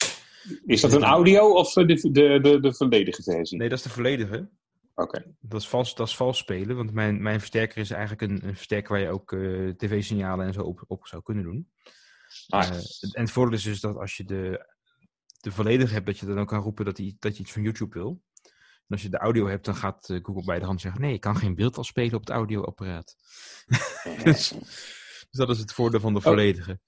Is dat een audio of eh, de, de, de, de volledige versie? Nee, dat is de volledige. Oké. Dat is vals, dat is vals spelen, want mijn, mijn versterker is eigenlijk een, een versterker waar je ook eh, tv-signalen en zo op, op zou kunnen doen. Ah. Eh, en het voordeel is dus dat als je de, de volledige hebt, dat je dan ook kan roepen dat, die, dat je iets van YouTube wil. En als je de audio hebt, dan gaat eh, Google bij de hand zeggen: nee, je kan geen beeld afspelen op het audioapparaat. dus, dus dat is het voordeel van de volledige,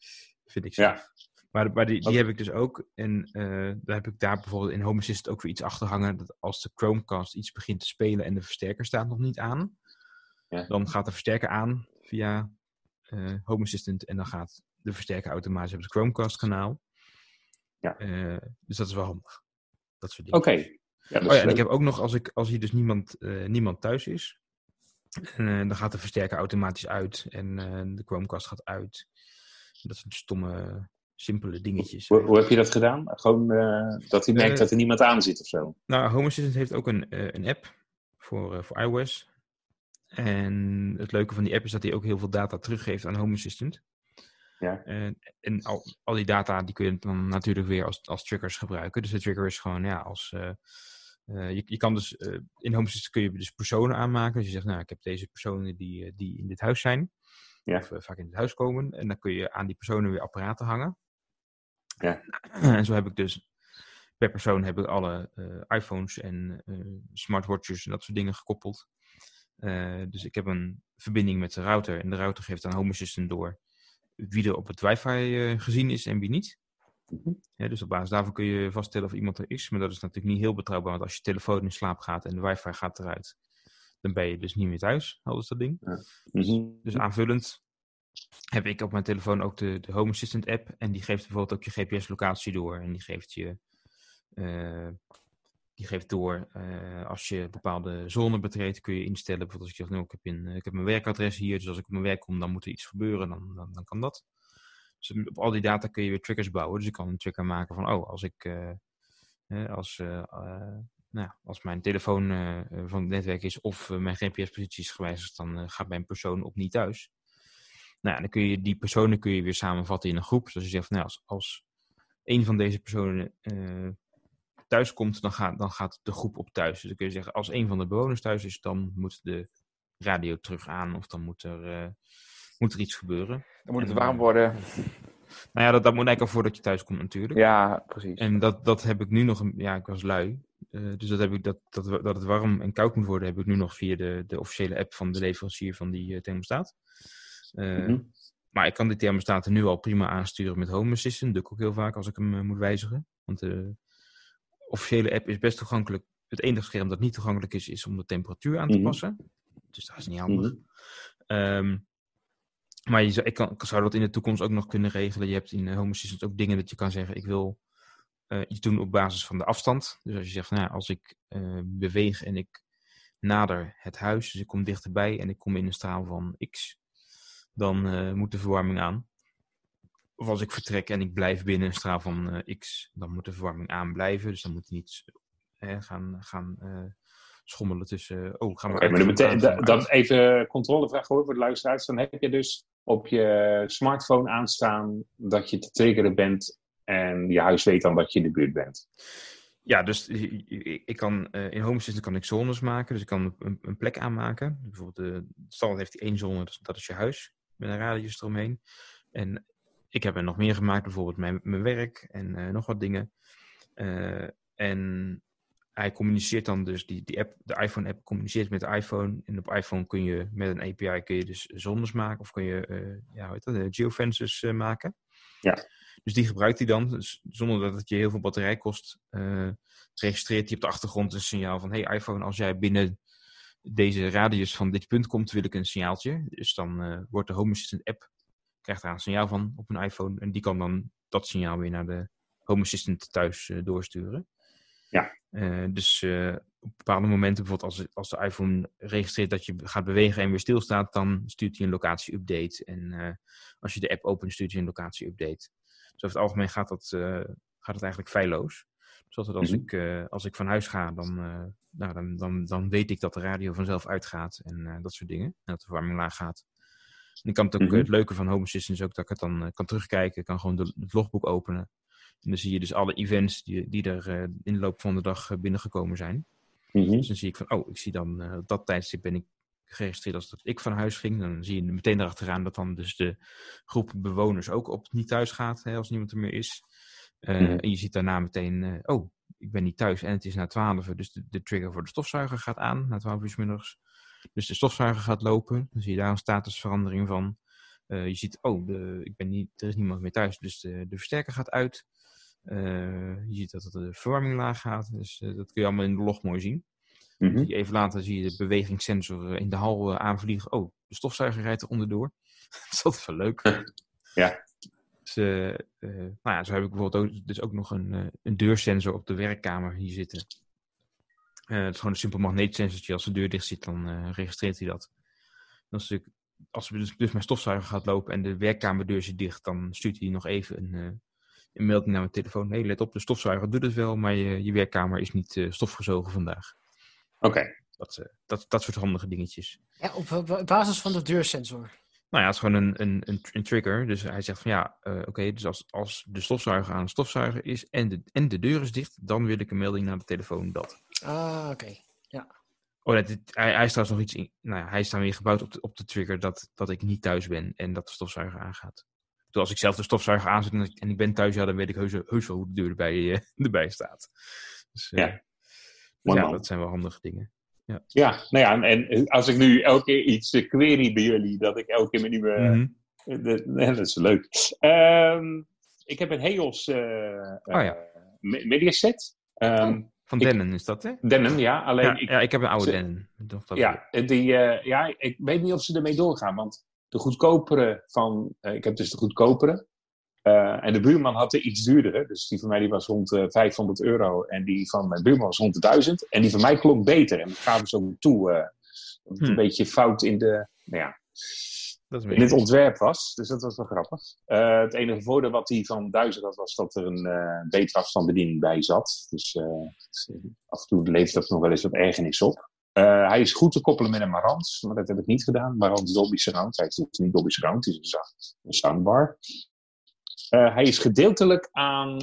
vind ik zo. Ja. Maar, maar die, die heb ik dus ook. En eh, daar heb ik daar bijvoorbeeld in Home Assistant ook weer iets achter hangen. Dat als de Chromecast iets begint te spelen en de versterker staat nog niet aan, Ja. dan gaat de versterker aan via eh, Home Assistant. En dan gaat de versterker automatisch op het Chromecast kanaal. Ja. Eh, dus dat is wel handig. Dat soort dingen. Oké. Ja, Oh ja, en ik heb ook nog, als, ik, als hier dus niemand, eh, niemand thuis is, en, eh, dan gaat de versterker automatisch uit en de Chromecast gaat uit. Dat zijn stomme, simpele dingetjes. Hoe, hoe heb je dat gedaan? Gewoon dat hij merkt dat er niemand aan zit of zo? Nou, Home Assistant heeft ook een, een app voor, voor iOS. En het leuke van die app is dat hij ook heel veel data teruggeeft aan Home Assistant. Ja. En, en al, al die data die kun je dan natuurlijk weer als, als triggers gebruiken. Dus de trigger is gewoon, ja, als... eh, eh, je, je kan dus, eh, in Home Assistant kun je dus personen aanmaken. Dus je zegt, nou, ik heb deze personen die, die in dit huis zijn. Ja. Of vaak in het huis komen. En dan kun je aan die personen weer apparaten hangen. Ja. En zo heb ik dus per persoon heb ik alle iPhones en smartwatches en dat soort dingen gekoppeld. Dus ik heb een verbinding met de router en de router geeft aan Home Assistant door wie er op het wifi eh, gezien is en wie niet. Mhm. Ja, dus op basis daarvan kun je vaststellen of iemand er is. Maar dat is natuurlijk niet heel betrouwbaar, want als je telefoon in slaap gaat en de wifi gaat eruit, dan ben je dus niet meer thuis, al is dat ding. Mhm. Dus aanvullend heb ik op mijn telefoon ook de, de Home Assistant app. En die geeft bijvoorbeeld ook je GPS-locatie door. En die geeft je. eh, die geeft door eh, als je bepaalde zone betreedt, kun je instellen. Bijvoorbeeld als ik zeg, nou, ik, heb een, ik heb mijn werkadres hier, dus als ik op mijn werk kom, dan moet er iets gebeuren, dan, dan, dan kan dat. Dus op al die data kun je weer triggers bouwen. Dus ik kan een trigger maken van, oh, als ik, eh, eh, als, eh, eh, nou, als mijn telefoon eh, eh, van het netwerk is of eh, mijn GPS-positie is gewijzigd, dan eh, gaat mijn persoon op niet thuis. Nou, dan kun je die personen kun je weer samenvatten in een groep. Dus je zegt, nou, als, als een van deze personen eh, thuis komt, dan gaat, dan gaat de groep op thuis. Dus dan kun je zeggen, als een van de bewoners thuis is, dan moet de radio terug aan of dan moet er, eh, moet er iets gebeuren. Dan moet het En, warm eh, worden. Nou ja, dat, dat moet eigenlijk al voordat je thuis komt natuurlijk. Ja, precies. En dat, dat heb ik nu nog, een- ja, ik was lui. Eh, dus dat, heb ik, dat, dat, dat het warm en koud moet worden, heb ik nu nog via de, de officiële app van de leverancier van die eh, thermostaat. Mhm. Maar ik kan die thermostaten nu al prima aansturen met Home Assistant. Dat doe ik ook heel vaak als ik hem moet wijzigen. Want de officiële app is best toegankelijk. Het enige scherm dat niet toegankelijk is, is om de temperatuur aan te Mhm. passen. Dus dat is niet handig. Mhm. Ehm, maar je zou, ik, kan, ik zou dat in de toekomst ook nog kunnen regelen. Je hebt in eh, Home Assistant ook dingen dat je kan zeggen: ik wil eh, iets doen op basis van de afstand. Dus als je zegt: nou, als ik eh, beweeg en ik nader het huis, dus ik kom dichterbij en ik kom in een straal van X, dan moet de verwarming aan. Of als ik vertrek en ik blijf binnen een straal van eh, X, dan moet de verwarming aan blijven. Dus dan moet hij niet eh, gaan, gaan eh, schommelen tussen. oh, gaan we Oké, maar dat betekent, even controlevraag hoor voor de luisteraars. Dan heb je dus op je smartphone aanstaan dat je te triggeren bent en je huis weet dan dat je in de buurt bent. Ja, dus ik kan, in Home Assistant kan ik zones maken. Dus ik kan een, een plek aanmaken. Bijvoorbeeld, de standaard heeft hij één zone, dat is, dat is je huis. Met een radius eromheen. En ik heb er nog meer gemaakt, bijvoorbeeld mijn, mijn werk en eh, nog wat dingen. Eh, en hij communiceert dan dus, die, die app, de iPhone-app communiceert met de iPhone. En op iPhone kun je met een API kun je dus zones maken. Of kun je, eh, ja, hoe heet dat, geofences maken. Ja. Dus die gebruikt hij dan, dus zonder dat het je heel veel batterij kost. registreert hij op de achtergrond een signaal van... hey iPhone, als jij binnen deze radius van dit punt komt, wil ik een signaaltje. Dus dan wordt de Home Assistant app, krijgt daar een signaal van op een iPhone. En die kan dan dat signaal weer naar de Home Assistant thuis eh, doorsturen. Ja. Eh, dus eh, op bepaalde momenten, bijvoorbeeld als, als de iPhone registreert dat je gaat bewegen en weer stilstaat, dan stuurt hij een locatie-update. En als je de app opent, stuurt hij een locatie-update. Dus over het algemeen gaat dat, gaat het eigenlijk feilloos. Dus altijd als, Mhm. ik, als ik van huis ga, dan, nou, dan, dan, dan weet ik dat de radio vanzelf uitgaat en dat soort dingen. En dat de verwarming laag gaat. En ik kan het ook, Mhm. het leuke van Home Assistant is ook dat ik het dan eh, kan terugkijken. Ik kan gewoon de, het logboek openen. En dan zie je dus alle events die, die er eh, in de loop van de dag eh, binnengekomen zijn. Mhm. Dus dan zie ik van, oh, ik zie dan op dat tijdstip ben ik geregistreerd als dat ik van huis ging. Dan zie je meteen erachteraan dat dan dus de groep bewoners ook op niet thuis gaat, hè, als niemand er meer is. Mhm. En je ziet daarna meteen, oh, ik ben niet thuis en het is na twaalf, dus de, de trigger voor de stofzuiger gaat aan, na twaalf uur middags. Dus de stofzuiger gaat lopen, dan zie je daar een statusverandering van. Eh, je ziet, oh, de, ik ben niet, er is niemand meer thuis, dus de, de versterker gaat uit. Eh, je ziet dat de verwarming laag gaat, dus eh, dat kun je allemaal in de log mooi zien. Mhm. Even later zie je de bewegingssensor in de hal aanvliegen. Oh, de stofzuiger rijdt er onderdoor. dat is altijd wel leuk. Ja. Dus, nou ja, zo heb ik bijvoorbeeld ook, dus ook nog een, een deursensor op de werkkamer hier zitten. Eh, het is gewoon een simpel magneetsensortje. Als de deur dicht zit, dan eh, registreert hij dat. Dan is het natuurlijk- als dus, dus mijn stofzuiger gaat lopen en de werkkamerdeur zit dicht, dan stuurt hij nog even een, eh, een melding naar mijn telefoon. Nee, let op, de stofzuiger doet het wel, maar je, je werkkamer is niet stofgezogen vandaag. Oké. Dat, eh, dat, dat soort handige dingetjes. Ja, op, basis van de deursensor. Nou ja, het is gewoon een, een, een, een trigger. Dus hij zegt van ja, eh, oké, dus als, als de stofzuiger aan een stofzuiger is en de, en de deur is dicht, dan wil ik een melding naar de telefoon dat. Ah, oké. Oh, nee, dit, hij, hij is trouwens nog iets in. Nou ja, hij is dan weer gebouwd op de, op de trigger dat, dat ik niet thuis ben en dat de stofzuiger aangaat. Dus als ik zelf de stofzuiger aanzet en ik, en ik ben thuis, ja, dan weet ik heus, heus wel hoe de deur erbij, eh, erbij staat. Dus eh, Ja. dus ja, dat zijn wel handige dingen. Ja, nou ja, en- en als ik nu elke keer iets eh, query bij jullie, dat ik elke keer mijn nieuwe... Mhm. eh, de- nee, dat is leuk. Ehm, ik heb een Heos eh Oh ja. eh, me- mediaset. Van Ik- Dennen is dat, hè? Denon, ja. Alleen Ja, ik, ja, ik heb een oude ze- Dennen. Ja, die, eh, ja, ik weet niet of ze ermee doorgaan. Want de goedkopere van... eh, ik heb dus de goedkopere. Eh, en de buurman had de iets duurdere. Dus die van mij die was rond eh 500 euro. En die van mijn buurman was rond de 1000. En die van mij klonk beter. En dat gaven ze ook toe. het Hm. een beetje fout in, de, nou ja, dat in het beetje- ontwerp was. Dus dat was wel grappig. Eh, het enige voordeel wat die van 1000 had, was dat er een eh betere afstandsbediening bij zat. Dus eh, af en toe levert dat nog wel eens wat ergernis op. Hij is goed te koppelen met een Marantz, maar dat heb ik niet gedaan. Marantz Dolby Surround. Hij is dus niet Dolby Surround, het is een, soundbar. Hij is gedeeltelijk aan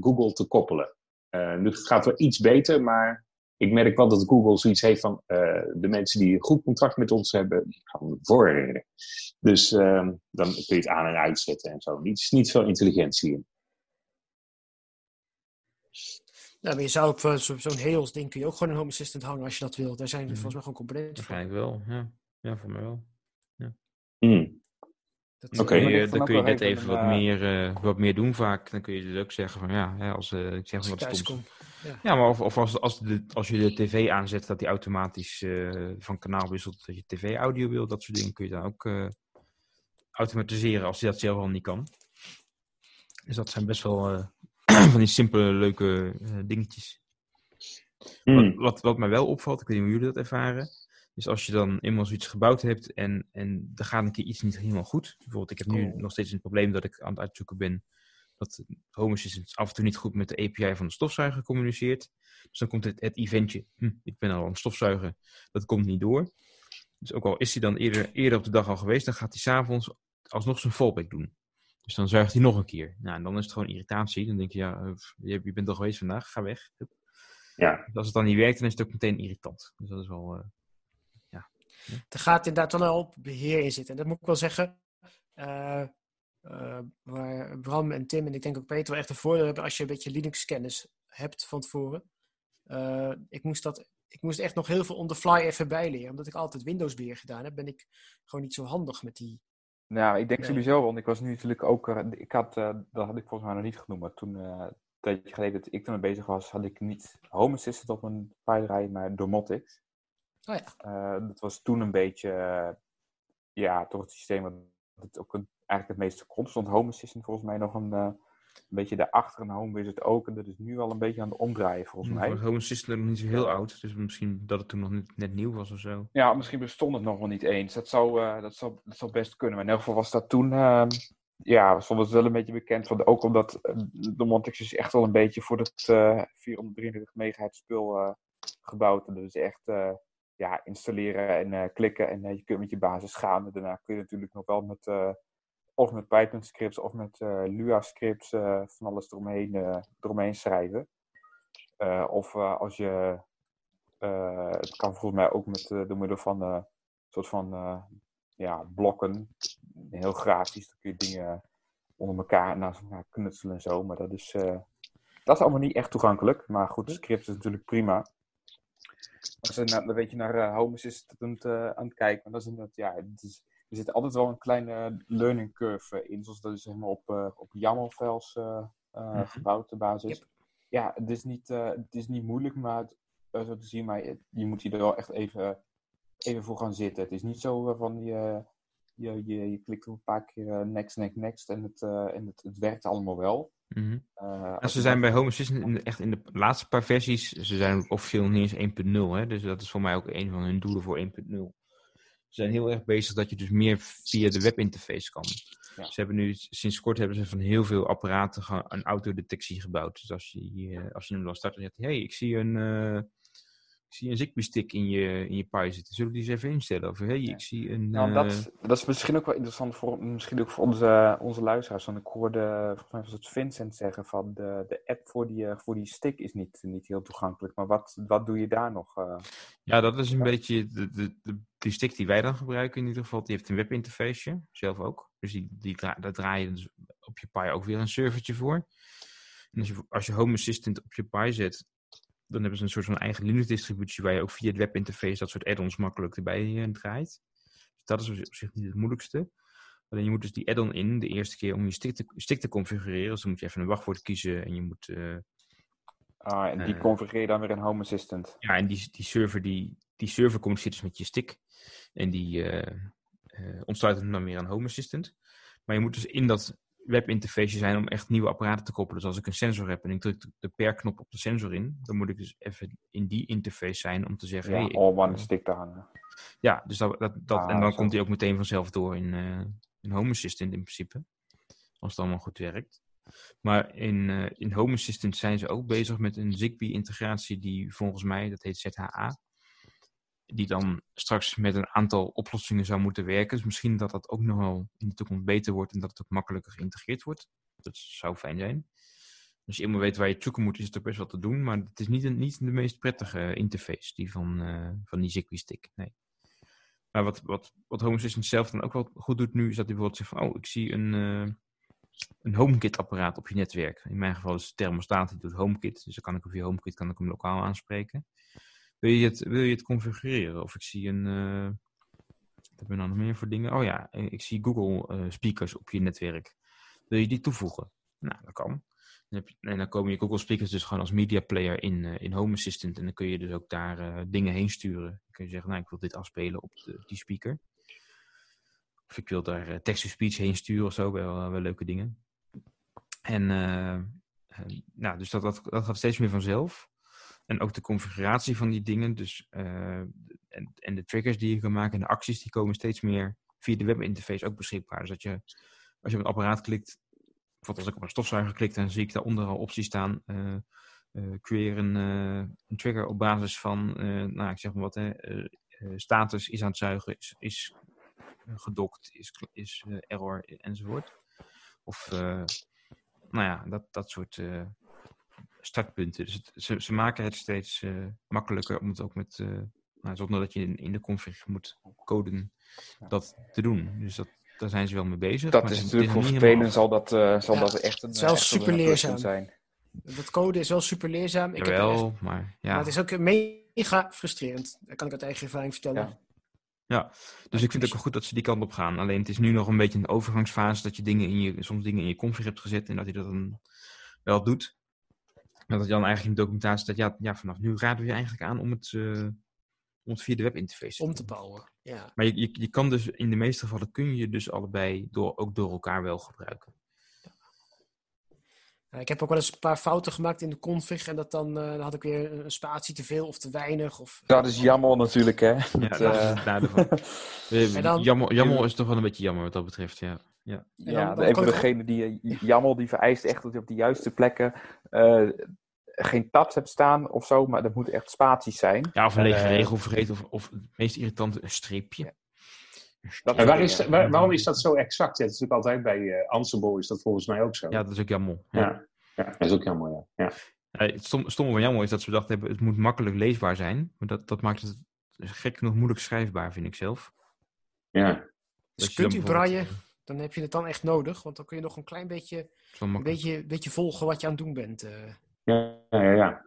Google te koppelen. Nu gaat het wel iets beter, maar ik merk wel dat Google zoiets heeft van eh, de mensen die een goed contract met ons hebben, die gaan we voorreden. Dus ehm, dan kun je het aan en uitzetten en zo. Niet, niet veel intelligentie in. Nou, maar je zou op eh, zo- zo'n Heos ding kun je ook gewoon een Home Assistant hangen als je dat wil. Daar zijn er Mhm. volgens mij gewoon componenten voor. Waarschijnlijk wel, ja. Ja, voor mij wel. Hmm. Dat- Oké. Dan kun Maar je, dit dan kun je net even wat, eh, meer, eh, wat meer doen vaak. Dan kun je dus ook zeggen van ja, hè, als eh, ik zeg Als maar ik wat thuis Ja, maar of, of als, als, de, als je de tv aanzet, dat die automatisch eh, van kanaal wisselt dat je tv-audio wil, dat soort dingen kun je dan ook eh, automatiseren als je dat zelf al niet kan. Dus dat zijn best wel eh, van die simpele, leuke dingetjes. Wat, Hmm. wat, wat mij wel opvalt, ik weet niet hoe jullie dat ervaren, is als je dan eenmaal zoiets gebouwd hebt en, en er gaat een keer iets niet helemaal goed. Bijvoorbeeld, ik heb nu Oh. nog steeds een probleem dat ik aan het uitzoeken ben dat Home Assistant af en toe niet goed met de API van de stofzuiger communiceert. Dus dan komt het, het eventje, hm, ik ben al aan het stofzuigen, dat komt niet door. Dus ook al is hij dan eerder, eerder op de dag al geweest, dan gaat hij s'avonds alsnog zijn fallback doen. Dus dan zuigt hij nog een keer. Nou, en dan is het gewoon irritatie. Dan denk je, ja, eh, je, bent al geweest vandaag, ga weg. Ja. Dus als het dan niet werkt, dan is het ook meteen irritant. Dus dat is wel... eh, Er gaat inderdaad wel een hoop beheer in zitten. En dat moet ik wel zeggen. eh, eh, waar Bram en Tim en ik denk ook Peter wel echt een voordeel hebben als je een beetje Linux-kennis hebt van tevoren. Eh, ik, moest dat, ik moest echt nog heel veel on the fly even bijleren. Omdat ik altijd Windows-beheer gedaan heb, ben ik gewoon niet zo handig met die. Nou, ik denk Nee. sowieso, want ik was nu natuurlijk ook, eh, ik had, dat had ik volgens mij nog niet genoemd, maar toen, een tijdje geleden dat ik ermee bezig was, had ik niet Home Assistant op mijn paardrijden, maar Domotics. Oh ja. Dat was toen een beetje, ja, toch het systeem wat het ook een, eigenlijk het meeste kon. Stond Home Assistant volgens mij nog een, eh, een beetje daarachter en Home Wizard ook. En dat is nu al een beetje aan het omdraaien volgens mij. Home Assistant nog niet zo heel oud. Dus misschien dat het toen nog net, net nieuw was of zo. Ja, misschien bestond het nog wel niet eens. Dat zou, eh, dat zou, dat zou best kunnen. Maar in elk geval was dat toen. ehm, ja, stond het wel een beetje bekend. Want ook omdat eh, de Montix is echt wel een beetje voor het eh 433 megahertz spul gebouwd. En dat is echt ja, installeren en eh, klikken. En eh, je kunt met je basis gaan. En daarna kun je natuurlijk nog wel met. eh, of met Python scripts of met Lua scripts van alles eromheen, eromheen schrijven. Of als je het kan volgens mij ook met door middel van een soort van ja, blokken. Heel grafisch. Dan kun je dingen onder elkaar naast elkaar knutselen en zo. Maar dat is, dat is allemaal niet echt toegankelijk. Maar goed, script is natuurlijk prima. Als je naar, dan weet je naar uh, Assistant eh, aan het kijken. En dat is inderdaad, ja, het is, er zit altijd wel een kleine learning curve in. Zoals dat is helemaal op, eh op YAML-files eh, eh, Mhm. gebouwd, de basis. Ja, het is niet, eh, het is niet moeilijk maar het, eh, zo te zien, maar je, je moet hier er wel echt even, even voor gaan zitten. Het is niet zo eh, van je, je, je, je klikt een paar keer eh, next, next, next en het, eh, en het, het werkt allemaal wel. Ja, als ze zijn bij Home Assistant echt in de laatste paar versies, ze zijn officieel niet eens 1.0, hè, dus dat is voor mij ook een van hun doelen voor 1.0. Ze zijn heel erg bezig dat je dus meer via de webinterface kan. Ja. Ze hebben nu, sinds kort hebben ze van heel veel apparaten een autodetectie gebouwd. Dus als je, eh, als je hem dan start en zegt, hé, hey, ik zie een, eh, ik zie een Zigbee-stick in je, in je Pi zitten. Zullen we die eens even instellen? Of, hé, hey, Ja. ik zie een... Nou, eh, dat, dat is misschien ook wel interessant voor, misschien ook voor onze, onze luisteraars. Want ik hoorde, volgens mij was het Vincent zeggen van de, de app voor die, eh, voor die stick is niet, niet heel toegankelijk. Maar wat, wat doe je daar nog? eh? Ja, dat is een beetje de, de, de, die stick die wij dan gebruiken in ieder geval. Die heeft een webinterfaceje, zelf ook. Dus die, die dra daar draai je dus op je Pi ook weer een servertje voor. En als je, als je Home Assistant op je Pi zet, dan hebben ze een soort van eigen Linux-distributie waar je ook via het webinterface dat soort add-ons makkelijk erbij eh, draait. Dus dat is op zich niet het moeilijkste. Alleen je moet dus die add-on in de eerste keer om je stick te, stick te configureren. Dus dan moet je even een wachtwoord kiezen en je moet... eh, Ah, en die Eh. configureer je dan weer in Home Assistant. ja, en die, die server, die, die server communiceert dus met je stick. En die eh, ontsluit hem dan weer aan Home Assistant. Maar je moet dus in dat webinterface zijn om echt nieuwe apparaten te koppelen. Dus als ik een sensor heb en ik druk de per-knop op de sensor in, dan moet ik dus even in die interface zijn om te zeggen... Ja, hey, all one stick daar. ja, dus dat, dat, dat, Ah, en dan zo. komt hij ook meteen vanzelf door in, eh, in Home Assistant in principe. Als het allemaal goed werkt. Maar in, eh, in Home Assistant zijn ze ook bezig met een Zigbee-integratie die volgens mij, dat heet ZHA, die dan straks met een aantal oplossingen zou moeten werken. Dus misschien dat dat ook nog wel in de toekomst beter wordt en dat het ook makkelijker geïntegreerd wordt. Dat zou fijn zijn. Als je eenmaal weet waar je zoeken moet, is het ook best wel te doen. Maar het is niet, een, niet de meest prettige interface, die van, eh, van die Zigbee-stick. Nee. Maar wat, wat, wat Home Assistant zelf dan ook wel goed doet nu, is dat hij bijvoorbeeld zegt van, oh, ik zie een, eh, een HomeKit-apparaat op je netwerk. In mijn geval is het thermostaat, die doet HomeKit. Dus dan kan ik op je HomeKit kan ik hem lokaal aanspreken. Wil je het, wil je het configureren? Of ik zie een, eh, wat hebben we nou nog meer voor dingen? Oh ja, eh, ik zie Google eh, speakers op je netwerk. Wil je die toevoegen? Nou, dat kan. Dan heb je, en dan komen je Google speakers dus gewoon als media player in, in Home Assistant. En dan kun je dus ook daar dingen heen sturen. Dan kun je zeggen, nou, ik wil dit afspelen op die speaker. Of ik wil daar text-to-speech heen sturen of zo. Wel, wel leuke dingen. En nou, dus dat, dat, dat gaat steeds meer vanzelf. En ook de configuratie van die dingen. Dus, eh, en, en de triggers die je kan maken en de acties die komen steeds meer via de webinterface ook beschikbaar. Dus dat je, als je op een apparaat klikt, bijvoorbeeld als ik op een stofzuiger klik, dan zie ik daaronder al opties staan. creëer een, een trigger op basis van, nou ik zeg maar wat, hè, status is aan het zuigen, is, is gedokt, is, is error enzovoort. Of, nou ja, dat, dat soort startpunten. Dus het- ze, ze maken het steeds eh, makkelijker om het ook met, eh, nou, zonder dat je in, in de config moet coden, dat te doen. Dus dat, daar zijn ze wel mee bezig. Dat maar is natuurlijk voor spelen zal dat, eh, zal Ja, dat echt een, een super leerzaam. zijn. Dat code is wel super leerzaam. Ik heb echt- Jawel, maar ja. Maar het is ook mega frustrerend. Dat kan ik uit eigen ervaring vertellen. Ja. Ja, dus ik vind het ook wel goed dat ze die kant op gaan. Alleen het is nu nog een beetje een overgangsfase dat je dingen in je, soms dingen in je config hebt gezet en dat hij dat dan wel doet. Maar dat je dan eigenlijk in de documentatie staat, ja, ja vanaf nu raden we je eigenlijk aan om het, eh, om het via de webinterface te Om te bouwen. Ja. Maar je, je, je kan dus in de meeste gevallen kun je dus allebei door, ook door elkaar wel gebruiken. Ja, ik heb ook wel eens een paar fouten gemaakt in de config. En dat dan, eh, dan had ik weer een spatie te veel of te weinig. Of... Dat is jammer natuurlijk, hè. Ja, Dat, dat eh, is het nadeel van. Jammer, jammer is toch wel een beetje jammer wat dat betreft, ja. Ja. dan- ja, dan ik- degenen die eh, Jammel die vereist echt dat je op de juiste plekken eh, geen tabs hebt staan of zo, maar dat moet echt spaties zijn. Ja, of een lege Eh, regel vergeten, of, of het meest irritante, een streepje. Ja. Dat- waar is, waar- waarom is dat zo exact? Ja, dat is natuurlijk altijd bij eh Ansible is dat volgens mij ook zo. Ja, dat is ook jammer. Ja. ja. Ja, dat is ook jammer, ja. ja. Ja, het stom- stomme van jammer is dat ze bedacht hebben, het moet makkelijk leesbaar zijn. Maar dat, dat maakt het gek genoeg moeilijk schrijfbaar, vind ik zelf. Ja. Dus je dan kunt u braaien, dan heb je het dan echt nodig. Want dan kun je nog een klein beetje, een beetje, beetje volgen wat je aan het doen bent. eh. Ja, ja, ja.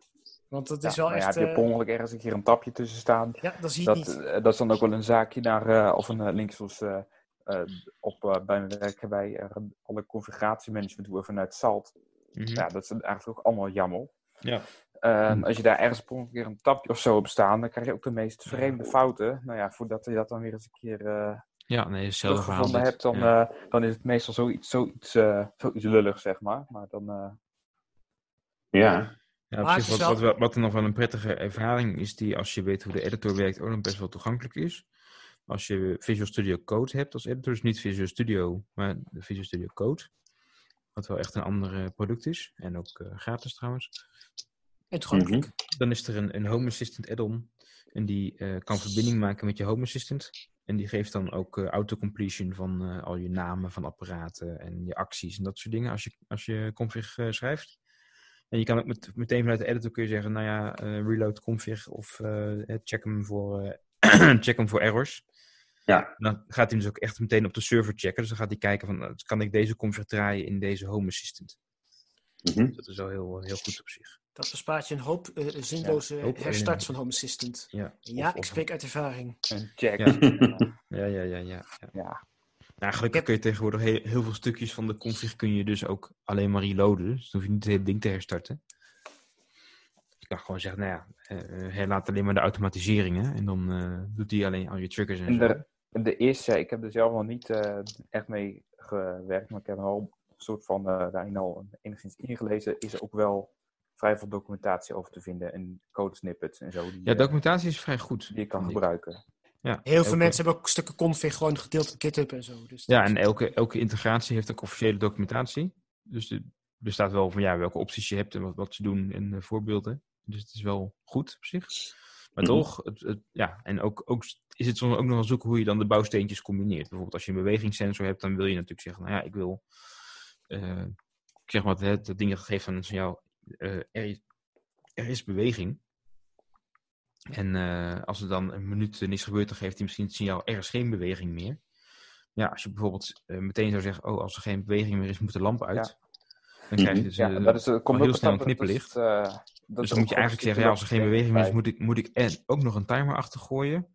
want dat Ja, is wel maar ja, echt... heb je eh, per ongeluk ergens een keer een tapje tussen staan. ja, dan zie je Dat, niet. eh, dat is dan ook wel een zaakje naar, eh, of een link zoals eh, eh, op, bij mijn werk hebben wij alle configuratiemanagement doen we vanuit Salt. Mhm. Ja, dat is eigenlijk ook allemaal jammer. Ja. Ehm, Als je daar ergens per ongeluk een keer een tapje of zo op staan, dan krijg je ook de meest vreemde fouten. Nou ja, voordat je dat dan weer eens een keer eh Ja, nee, hetzelfde verhaal. teruggevonden dit. hebt, dan, Ja. eh, dan is het meestal zoiets, zoiets, eh, zoiets lullig, zeg maar. Maar dan, eh, ja. Ja, op zich, het wat, wat, wat, wat er nog wel een prettige ervaring is, die als je weet hoe de editor werkt, ook nog best wel toegankelijk is. Als je Visual Studio Code hebt als editor, dus niet Visual Studio, maar de Visual Studio Code. Wat wel echt een ander product is. En ook eh, gratis trouwens. En toegankelijk. Mhm. Dan is er een, een Home Assistant add-on. En die eh, kan verbinding maken met je Home Assistant. En die geeft dan ook eh, autocompletion van eh, al je namen van apparaten en je acties en dat soort dingen als je, als je config eh, schrijft. En je kan ook met, meteen vanuit de editor kun je zeggen, nou ja, reload config of check, hem voor, check hem voor errors. Ja. Dan gaat hij dus ook echt meteen op de server checken. Dus dan gaat hij kijken van, kan ik deze config draaien in deze Home Assistant. Mhm. Dat is wel heel, heel goed op zich. Dat bespaart je een hoop eh, zinloze hoop herstarts van Home Assistant. Ja, Ja, Of- ik spreek uit ervaring. een check. Ja. Ja, ja, ja, ja. ja. ja. Nou, gelukkig kun je tegenwoordig heel, heel veel stukjes van de config kun je dus ook alleen maar reloaden. Dus dan hoef je niet het hele ding te herstarten. Je kan gewoon zeggen, nou ja, eh, herlaat alleen maar de automatiseringen. En dan eh, doet hij alleen al je triggers en En zo. de, eerste, ik heb er zelf nog niet eh, echt mee gewerkt, maar ik heb al een soort van eh, daarin al enigszins ingelezen. Is er ook wel vrij veel documentatie over te vinden en code snippets en zo die, Ja, documentatie is vrij goed. die je kan gebruiken. Ja, Heel veel elke- mensen hebben ook stukken config gewoon gedeeld op GitHub en zo. Dus Ja, dat- en elke, elke integratie heeft ook officiële documentatie. Dus er staat wel van ja, welke opties je hebt en wat, wat ze doen en eh, voorbeelden. Dus het is wel goed op zich. Maar Mhm. toch, het, het- ja, en ook, ook is het soms ook nog wel zoeken hoe je dan de bouwsteentjes combineert. Bijvoorbeeld als je een bewegingssensor hebt, dan wil je natuurlijk zeggen, nou ja, ik wil, eh, ik zeg maar, het, het ding dat geeft van een signaal, eh, er, is, er is beweging. En eh, als er dan een minuut niks gebeurt, dan geeft hij misschien het signaal, er is geen beweging meer. Ja, als je bijvoorbeeld eh, meteen zou zeggen, oh, als er geen beweging meer is, moet de lamp uit. Dan krijg je dus, Ja, dat is, eh, komt heel snel een knipperlicht. dat dus is dan moet je eigenlijk zeggen, ja, als er geen beweging meer is, moet ik, moet ik en ook nog een timer achter gooien.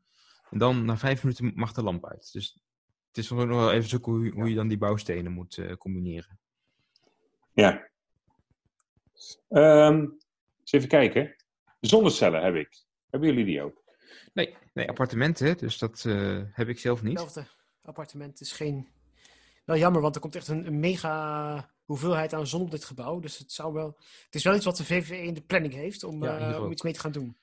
En dan na vijf minuten mag de lamp uit. Dus het is nog wel even zoeken hoe, hoe je dan die bouwstenen moet eh, combineren. Ja. Ehm, eens even kijken. Zonnecellen heb ik. Hebben jullie die ook? Nee, nee appartementen, dus dat eh, heb ik zelf niet. Hetzelfde appartement is geen... Wel jammer, want er komt echt een, een mega hoeveelheid aan zon op dit gebouw. Dus het zou wel... Het is wel iets wat de VVE in de planning heeft om, Ja, eh, om iets mee te gaan doen.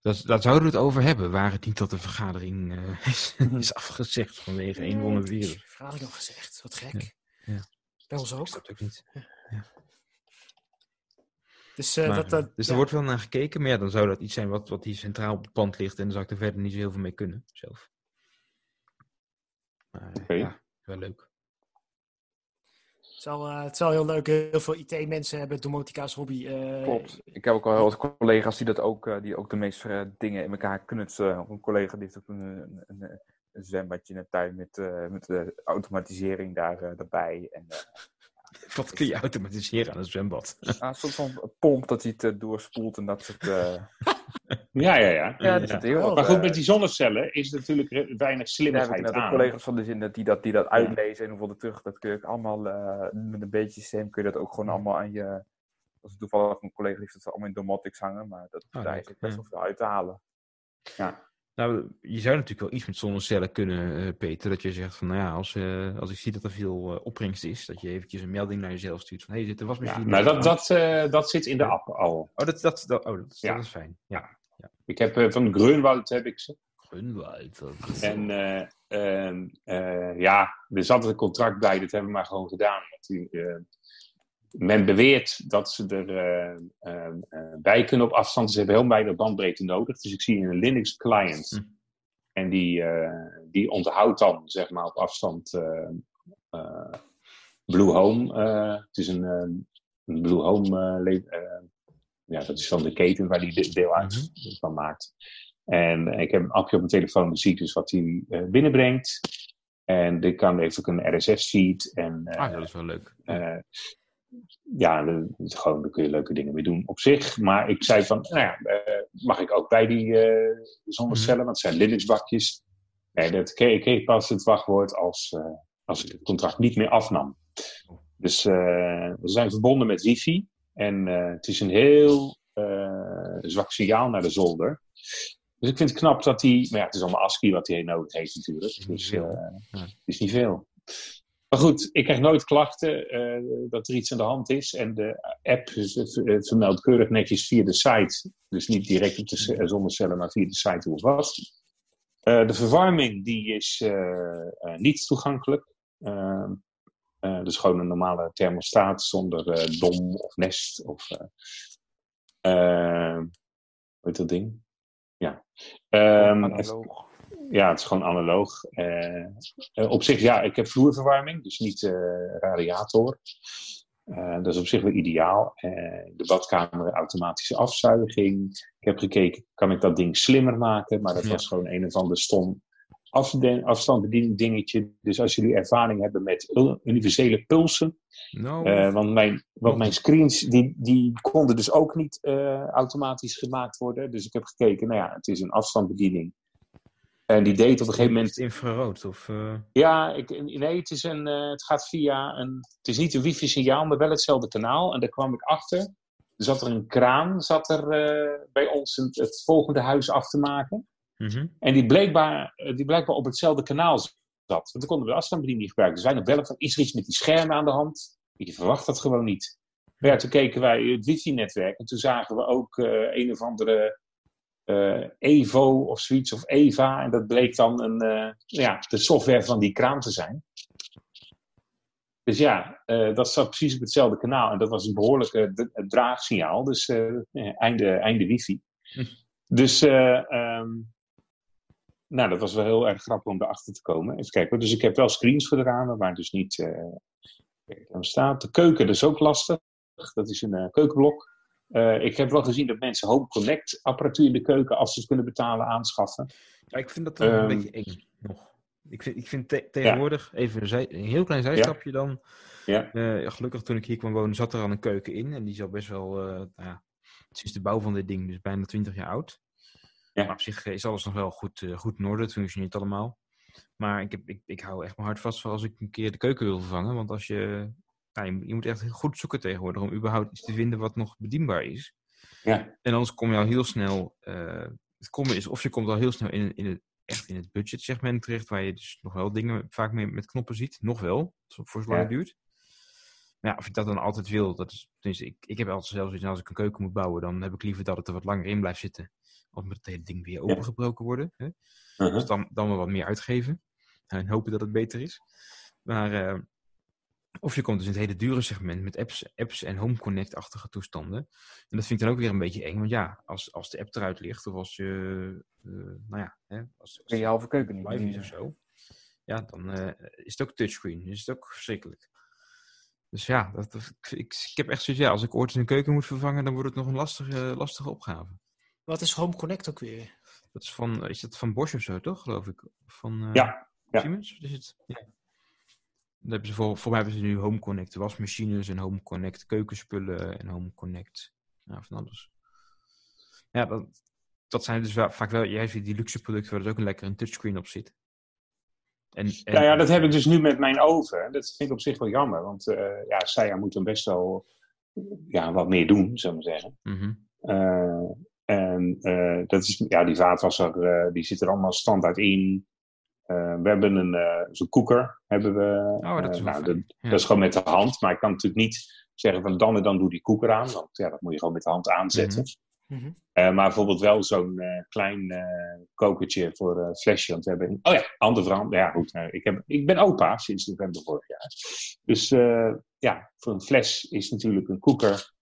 Dat, daar zouden we het over hebben, waar het niet dat de vergadering eh, is, Mhm. is afgezegd vanwege een van de virus. Vergadering al gezegd. Wat gek. Ja, ja. Bij ons Ik ook. het ook niet. Dus, eh, Maar, dat, dat, dus ja. er wordt wel naar gekeken, maar ja, dan zou dat iets zijn wat, wat hier centraal op het pand ligt en dan zou ik er verder niet zo heel veel mee kunnen zelf. Maar Oké. ja, wel leuk. Het zal, eh, het zal heel leuk. Heel veel IT-mensen hebben domotica's hobby. eh, Klopt. Ik heb ook wel heel wat collega's die dat ook, eh, die ook de meest eh, dingen in elkaar knutsen. Een collega die heeft ook een, een, een, een zwembadje in de tuin met, eh, met de automatisering daar, eh, daarbij. En eh, Wat kun je automatiseren aan een zwembad? een soort van pomp dat hij het eh, doorspoelt en dat soort... eh Ja, ja, ja. ja, dat zit heel wat, Maar goed, eh, met die zonnecellen is natuurlijk weinig heb ik slimmigheid net ook aan. collega's van de zin dat die dat, die dat uitlezen en hoeveel er terug. Dat kun je ook allemaal eh, met een beetje systeem kun je dat ook gewoon allemaal aan je. Als het toevallig een collega heeft dat ze allemaal in domotics hangen, maar dat, Oh, daar leuk, is ook best ja. wel veel uit te halen. Nou, je zou natuurlijk wel iets met zonnecellen kunnen, eh, Peter. Dat je zegt van, nou ja, als, eh, als ik zie dat er veel eh, opbrengst is, dat je eventjes een melding naar jezelf stuurt van, hé, hey, zit er Ja, wasmachine maar in? dat, dat, dat zit in de app al. Oh, dat, dat, dat, oh, dat, is- Ja. dat is fijn. Ja. Ik heb van Grunwald heb ik ze. Grunwald. En eh, ehm, eh, ja, er zat een contract bij, dat hebben we maar gewoon gedaan. Die, eh, men beweert dat ze er eh, eh, eh, bij kunnen op afstand. Ze hebben heel weinig bandbreedte nodig. Dus ik zie een Linux client. Hm. En die, die onthoudt dan, zeg maar, op afstand Blue Home. het is een, een Blue Home ja, dat is dan de keten waar die deel uit van maakt. En ik heb een appje op mijn telefoon, dan zie ik dus wat hij binnenbrengt. En ik kan even ook een RSS-feed. En, Ah, dat is wel leuk. eh, ja, de- gewoon, daar kun je leuke dingen mee doen op zich. Maar ik zei van, nou ja, eh, mag ik ook bij die eh zonnecellen? Want het zijn Linux-bakjes. Nee, dat kreeg ik kreeg pas het wachtwoord als, eh, als ik het contract niet meer afnam. Dus we zijn verbonden met wifi. En het is een heel zwak signaal naar de zolder. Dus ik vind het knap dat hij... Maar ja, het is allemaal ASCII wat hij nodig heeft natuurlijk. is niet Dus Ja. het is niet veel. Maar goed, ik krijg nooit klachten eh, dat er iets aan de hand is. En de app z- eh, vermeldt keurig netjes via de site. Dus niet direct op de eh, zonnecellen, maar via de site hoe het was. Eh, de verwarming die is eh, eh, niet toegankelijk. Ehm, eh, dus gewoon een normale thermostaat zonder eh, dom of nest. Of, eh, eh, hoe heet dat ding? Ja. Ehm, Analoog. Ja, het is gewoon analoog. Eh, eh, op zich, ja, ik heb vloerverwarming, dus niet eh, radiator. Dat is op zich wel ideaal. De badkamer, automatische afzuiging. Ik heb gekeken, kan ik dat ding slimmer maken? Maar dat Ja. was gewoon een of ander stom afstandsbediening dingetje. Dus als jullie ervaring hebben met universele pulsen. Want mijn, want mijn screens, die, die konden dus ook niet automatisch gemaakt worden. Dus ik heb gekeken, nou ja, het is een afstandsbediening. En die deed op een gegeven is moment het infrarood of... eh, ja, ik, nee, het, is een, eh, het gaat via een. Het is niet een wifi-signaal, maar wel hetzelfde kanaal. En daar kwam ik achter. Er zat er een kraan zat er, eh, bij ons het, het volgende huis af te maken. mhm. En die blijkbaar, die blijkbaar op hetzelfde kanaal zat. Want dan konden we de afstandsbediening niet gebruiken. Dus wij nog bellen van, is er iets met die schermen aan de hand? Je verwacht dat gewoon niet. Maar ja, toen keken wij het wifi-netwerk. En toen zagen we ook een of andere Evo of zoiets, of Eva. En dat bleek dan een, eh, ja, de software van die kraan te zijn. Dus ja, eh, dat zat precies op hetzelfde kanaal. En dat was een behoorlijke d- draagsignaal. Dus eh, einde, einde wifi. Hm. Dus eh, ehm, nou, dat was wel heel erg grappig om erachter te komen. Even kijken. Dus ik heb wel screens voor de ramen, waar dus niet eh aan staat. De keuken, dat is ook lastig. Dat is een eh, keukenblok. Eh, ik heb wel gezien dat mensen Home Connect apparatuur in de keuken, als ze het kunnen betalen, aanschaffen. Ja, ik vind dat een Ehm, beetje eng nog. Ik vind, ik vind te- tegenwoordig, even een, heel klein zijstapje dan. Ja. Eh, gelukkig toen ik hier kwam wonen zat er al een keuken in. En die is al best wel, eh, nou ja, sinds de bouw van dit ding, dus bijna 20 jaar oud. Ja. Maar op zich is alles nog wel goed, goed in orde, het functioneert allemaal. Maar ik, heb, ik, ik hou echt mijn hart vast voor als ik een keer de keuken wil vervangen. Want als je, nou, je, je moet echt goed zoeken tegenwoordig om überhaupt iets te vinden wat nog bedienbaar is. Ja. En anders kom je al heel snel, eh, het komen is of je komt al heel snel in, in het, echt in het budgetsegment terecht, waar je dus nog wel dingen vaak mee met knoppen ziet. Nog wel, voor zolang Ja. het duurt. Maar ja, of je dat dan altijd wil, dat is, dus ik, ik heb altijd zelfs iets, als ik een keuken moet bouwen, dan heb ik liever dat het er wat langer in blijft zitten. Of met het hele ding weer opengebroken worden. Hè? Uh-huh. Dus dan, dan wel wat meer uitgeven. En hopen dat het beter is. Maar, eh, of je komt dus in het hele dure segment met apps, apps en home connect-achtige toestanden. En dat vind ik dan ook weer een beetje eng. Want ja, als, als de app eruit ligt, of als je, eh, nou ja, hè, als, als Kun je halve keuken niet live is of zo. Ja, dan eh, is het ook touchscreen. Dus is het ook verschrikkelijk. Dus ja, dat, dat- ik, ik, ik heb echt zoiets, ja, als ik ooit een keuken moet vervangen, dan wordt het nog een lastige, lastige opgave. Wat is Home Connect ook weer? Dat is van, is dat van Bosch of zo, toch, geloof ik? Van, eh, Ja, ja. Siemens? Is het? Ja. Dan hebben ze voor, voor mij hebben ze nu Home Connect wasmachines en Home Connect keukenspullen en Home Connect. Ja, van alles. Ja, dat, dat zijn dus wel, vaak wel juist die luxe producten waar dus ook een lekker een touchscreen op zit. En, en, Nou ja, dat heb ik dus nu met mijn oven. Dat vind ik op zich wel jammer, want eh ja, Saya moet dan best wel ja, wat meer doen, zullen we zeggen. Mhm. Eh, en eh, dat is, ja, die vaatwasser, die zit er allemaal standaard in. Eh, we hebben een eh, zo'n koeker. Hebben we, Oh, dat is Eh, wel nou, dat, Ja. dat is gewoon met de hand. Maar ik kan natuurlijk niet zeggen van dan en dan doe die koeker aan. Want ja, dat moet je gewoon met de hand aanzetten. Mhm. Eh, maar bijvoorbeeld wel zo'n klein kokertje voor een flesje. Want we hebben. Oh ja, andere verhaal. Ja, goed. nou, ik, heb, ik ben opa sinds november vorig jaar. Dus ja, voor een fles is natuurlijk een koeker.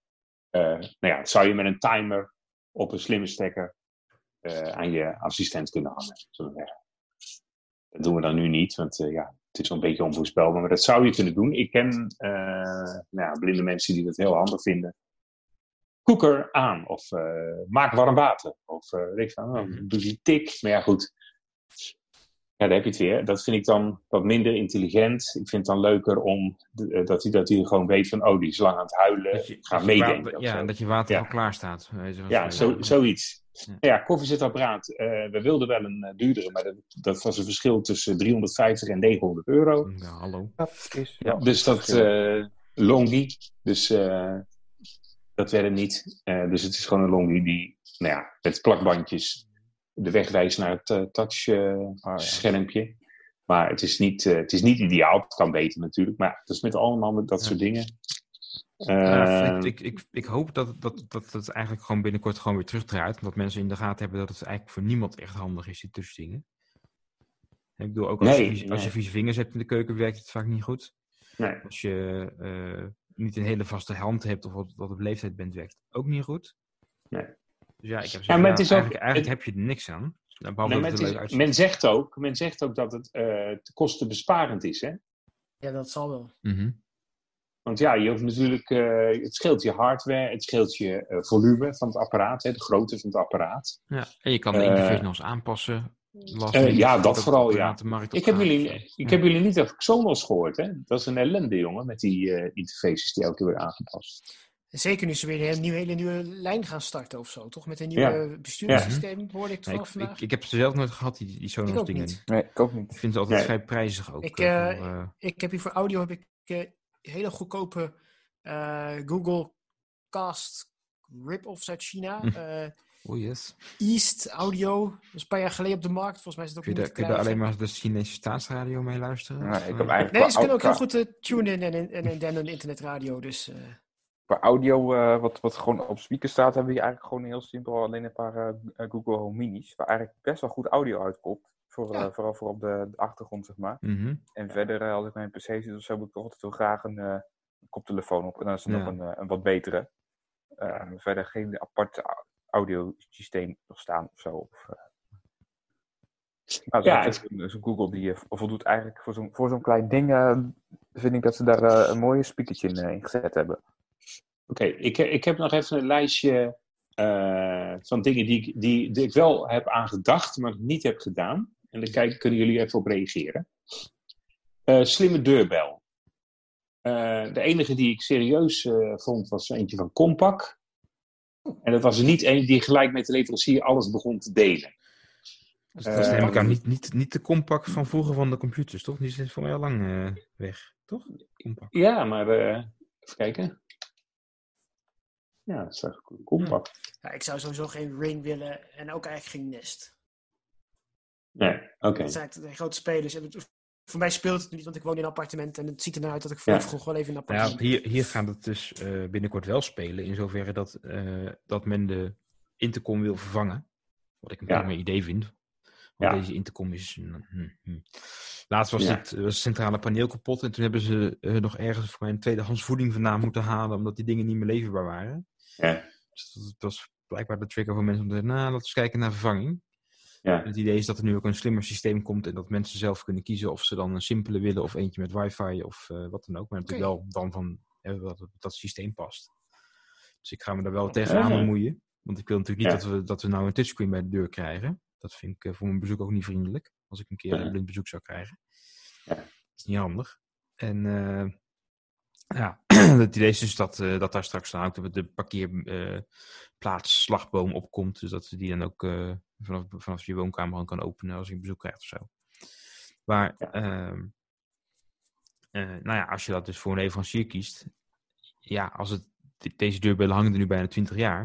nou ja, dat zou je met een timer op een slimme stekker aan je assistent kunnen hangen. Zullen we zeggen. Dat doen we dan nu niet, want eh, ja, het is wel een beetje onvoorspelbaar. Maar dat zou je kunnen doen. Ik ken eh, nou blinde mensen die dat heel handig vinden. koeker aan. Of eh, maak warm water. Of ik van, oh, Mhm. doe die tik. Maar ja, goed. Ja, daar heb je het weer. Dat vind ik dan wat minder intelligent. Ik vind het dan leuker om eh, dat hij dat hij gewoon weet van, oh, die is lang aan het huilen. Dat je, Ga meedenken. ja, zo. en dat je water Ja. al klaar staat. weet je wel. Ja, zo, zoiets. Ja. Ja, koffiezetapparaat. eh we wilden wel een eh, duurdere, maar dat, dat was een verschil tussen 350 en 900 euro. Ja, hallo. Dat is ja. Dus dat eh longi. Dus eh, dat werd het niet. Eh, dus het is gewoon een longi die, nou ja, met plakbandjes de weg wijst naar het touch Ah, ja. touchschermpje. Maar het is, niet, eh, het is niet ideaal. Het kan beter natuurlijk. Maar het is met allemaal dat soort dingen. Eh, ik, ik, ik, hoop dat, dat, dat het eigenlijk gewoon binnenkort gewoon weer terugdraait. Omdat mensen in de gaten hebben dat het eigenlijk voor niemand echt handig is, die tussendingen. Ik bedoel, ook als, Nee, je, vieze, als je vieze vingers hebt in de keuken, werkt het vaak niet goed. nee. Als je eh, niet een hele vaste hand hebt of wat, wat op leeftijd bent, werkt het ook niet goed. Nee. Dus ja, ik heb Ja, maar het is ook- eigenlijk, eigenlijk het- heb je er niks aan. Nou, Nee, het is- men, zegt ook, men zegt ook dat het eh, te kostenbesparend is. Hè? Ja, dat zal wel. Mhm. Want ja, je hoeft natuurlijk, eh, het scheelt je hardware, het scheelt je eh, volume van het apparaat, hè, de grootte van het apparaat. Ja, en je kan de interface nog eens aanpassen. Last eh, ja, dat vooral, ja. Ik heb, jullie, ik Ja. heb jullie niet over Xonos gehoord, hè? Dat is een ellende, jongen, met die eh, interfaces die elke keer worden aangepast. En zeker nu ze weer een nieuwe, hele nieuwe lijn gaan starten of zo, toch? Met een nieuwe bestuurssysteem, hoorde ik Ja, toevallig ik, vandaag. ik, ik heb ze zelf nooit gehad, die, die Sonos dingen. niet. Nee, ik ook niet. Ik vind ze altijd Nee. vrij prijzig ook. Ik, eh, eh, voor, eh, Ik heb hier voor audio heb ik eh, hele goedkope eh, Google Cast rip-offs uit China. Hm. eh, oh yes. East Audio, dat is een paar jaar geleden op de markt. Volgens mij is het ook Kun je, niet kun je daar alleen maar de Chinese staatsradio mee luisteren? Nee, ik heb eigenlijk Nee, ze kunnen ook heel goed eh, tune-in en, en, en, en een internetradio. Dus eh, qua audio, eh, wat, wat gewoon op speaker staat, hebben we hier eigenlijk gewoon heel simpel alleen een paar eh, eh, Google Home Minis. Waar eigenlijk best wel goed audio uitkomt. Voor, Ja. eh, vooral voor op de, de achtergrond, zeg maar. mhm. En verder, als ik mijn PC zit of zo, heb ik toch altijd wel graag een koptelefoon op. En dan is er Ja. nog een, een wat betere. Eh, verder geen apart au- audiosysteem nog staan of zo. Of, eh. Nou, Ja, ja, zo'n zo'n Google die voldoet eigenlijk voor zo'n voor zo'n klein ding. eh, vind ik dat ze daar een mooie speakertje in, in gezet hebben. Oké, ik, ik heb nog even een lijstje eh, van dingen die ik, die, die ik wel heb aangedacht, maar nog niet heb gedaan. En dan kunnen jullie even op reageren. Eh, slimme deurbel. Eh, de enige die ik serieus vond was eentje van Compaq. En dat was er niet één die gelijk met de leverancier alles begon te delen. Dus dat is neem ik aan niet, niet, niet de compact van vroeger van de computers, toch? Die is voor mij al lang weg, toch? Compact. Ja, maar even kijken. Ja, dat is echt Compaq. ja, ik zou sowieso geen Ring willen en ook eigenlijk geen Nest. Nee, oké. Dat zijn de grote spelers. Voor mij speelt het niet, want ik woon in een appartement en het ziet ernaar uit dat ik Ja. vroeger wel even in een Nou ja, appartement... hier, hier gaat het dus eh, binnenkort wel spelen, in zoverre dat, eh, dat men de intercom wil vervangen. Wat ik een Ja. prima idee vind. Want Ja. deze intercom is... hm, hm. Laatst was, Ja. het, was het centrale paneel kapot en toen hebben ze eh, nog ergens voor mij een tweedehands voeding vandaan moeten halen, omdat die dingen niet meer leverbaar waren. Ja. Dus dat, dat was blijkbaar de trigger voor mensen om te zeggen, nou, laten we eens kijken naar vervanging. Ja. Het idee is dat er nu ook een slimmer systeem komt en dat mensen zelf kunnen kiezen of ze dan een simpele willen of eentje met wifi of eh, wat dan ook. Maar natuurlijk wel dan van hè, dat het- dat systeem past. Dus ik ga me daar wel tegenaan Ja. bemoeien. Want ik wil natuurlijk niet Ja. dat, we, dat we nou een touchscreen bij de deur krijgen. Dat vind ik eh, voor mijn bezoek ook niet vriendelijk. Als ik een keer een blind bezoek zou krijgen. Ja. Dat is niet handig. En eh, ja, het idee is dus dat, eh, dat daar straks dan ook de parkeerplaats slagboom opkomt. Dus dat ze die dan ook eh, vanaf, vanaf je woonkamer gewoon kan openen als je een bezoek krijgt of zo. Maar Ja. ehm, eh, nou ja, als je dat dus voor een leverancier kiest. Ja, als het, de- deze deurbellen hangen er nu bijna 20 jaar.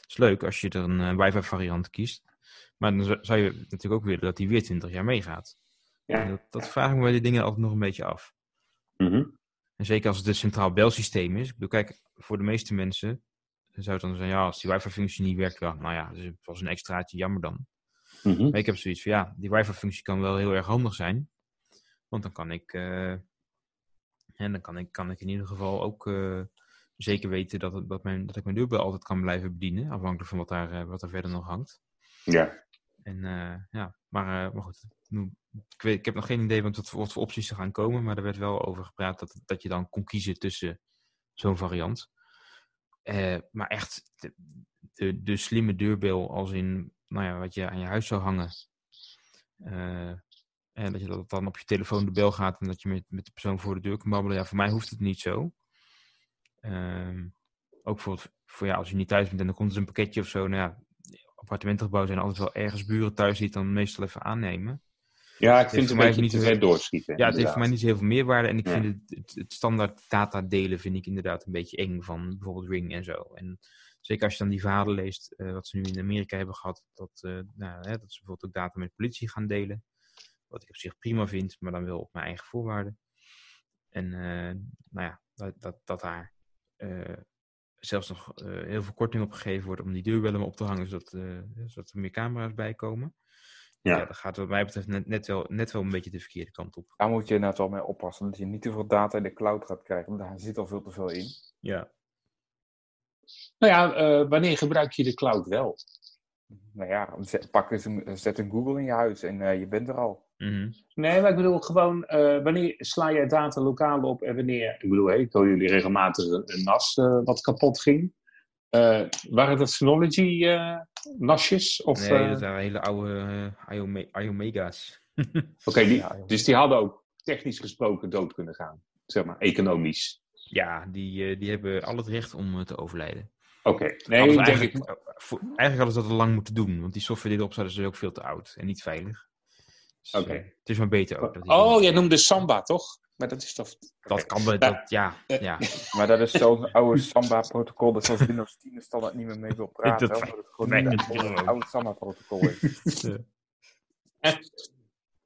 Het is leuk als je er een eh, wifi variant kiest. Maar dan zou- je natuurlijk ook willen dat die weer 20 jaar meegaat. Ja. Dat, dat vraag ik me bij die dingen altijd nog een beetje af. Mhm. En zeker als het een centraal belsysteem is. Ik bedoel, kijk, voor de meeste mensen zou het dan zijn, ja, als die wifi-functie niet werkt, ja, nou ja, dus het was een extraatje, jammer dan. Mhm. Maar ik heb zoiets van, ja, die wifi-functie kan wel heel erg handig zijn. Want dan kan ik, eh, en dan kan ik, kan ik in ieder geval ook eh, zeker weten dat, het- dat, mijn, dat ik mijn deurbel altijd kan blijven bedienen. Afhankelijk van wat daar, eh, wat er verder nog hangt. Ja. En ja, maar, maar goed. Nu- Ik, weet, ik heb nog geen idee wat, wat, voor opties er gaan komen. Maar er werd wel over gepraat dat, dat je dan kon kiezen tussen zo'n variant. Eh, maar echt de, de, slimme deurbel als in nou ja, wat je aan je huis zou hangen. Eh, en dat je dat dan op je telefoon de bel gaat en dat je met, met de persoon voor de deur kan babbelen. Ja, voor mij hoeft het niet zo. Ehm, ook voor, voor ja, als je niet thuis bent en dan komt er een pakketje of zo. Nou ja, zijn altijd wel ergens buren thuis die dan meestal even aannemen. Ja, ik vind het een mij beetje niet te ver doorschieten. Ja, het heeft voor mij niet heel veel meerwaarde. En ik Ja. vind het, het, het standaard data delen vind ik inderdaad een beetje eng van bijvoorbeeld Ring en zo. En zeker als je dan die verhalen leest, eh, wat ze nu in Amerika hebben gehad, dat, eh, nou, hè, dat ze bijvoorbeeld ook data met politie gaan delen. Wat ik op zich prima vind, maar dan wel op mijn eigen voorwaarden. En eh, nou ja, dat, dat, dat daar zelfs nog heel veel korting op gegeven wordt om die deurbellen op te hangen, zodat, zodat er meer camera's bij komen. Ja. Ja, dat gaat wat mij betreft net, net, wel, net wel een beetje de verkeerde kant op. Daar moet je net wel mee oppassen, dat je niet te veel data in de cloud gaat krijgen, want daar zit al veel te veel in. Ja. Nou ja, eh, wanneer gebruik je de cloud wel? Nou ja, zet, pak eens een, zet een Google in je huis en eh, je bent er al. Mhm. Nee, maar ik bedoel gewoon, eh, wanneer sla jij data lokaal op en wanneer, ik bedoel, hè, ik hoor jullie regelmatig een, een NAS wat kapot ging. Eh, waren dat Synology eh, nasjes? Of, Nee, eh, dat waren hele oude uh, Iome Iomega's. Oké, die- dus die hadden ook technisch gesproken dood kunnen gaan, zeg maar, economisch. ja, die, eh, die hebben al het recht om te overlijden. Oké, nee, eigenlijk, ik, voor- eigenlijk hadden ze dat al lang moeten doen, want die software die erop staat is dus ook veel te oud en niet veilig. Dus, Oké. het is maar beter ook. Dat, die- Oh, jij noemde Samba, toch? Maar dat is toch... dat kan wel, Nou, dat, ja, eh, ja. Maar dat is zo'n oude Samba-protocol, dat zoals Windows 10 er standaard niet meer mee wil praten. Dat- omdat het gewoon een dat oude- Samba-protocol is.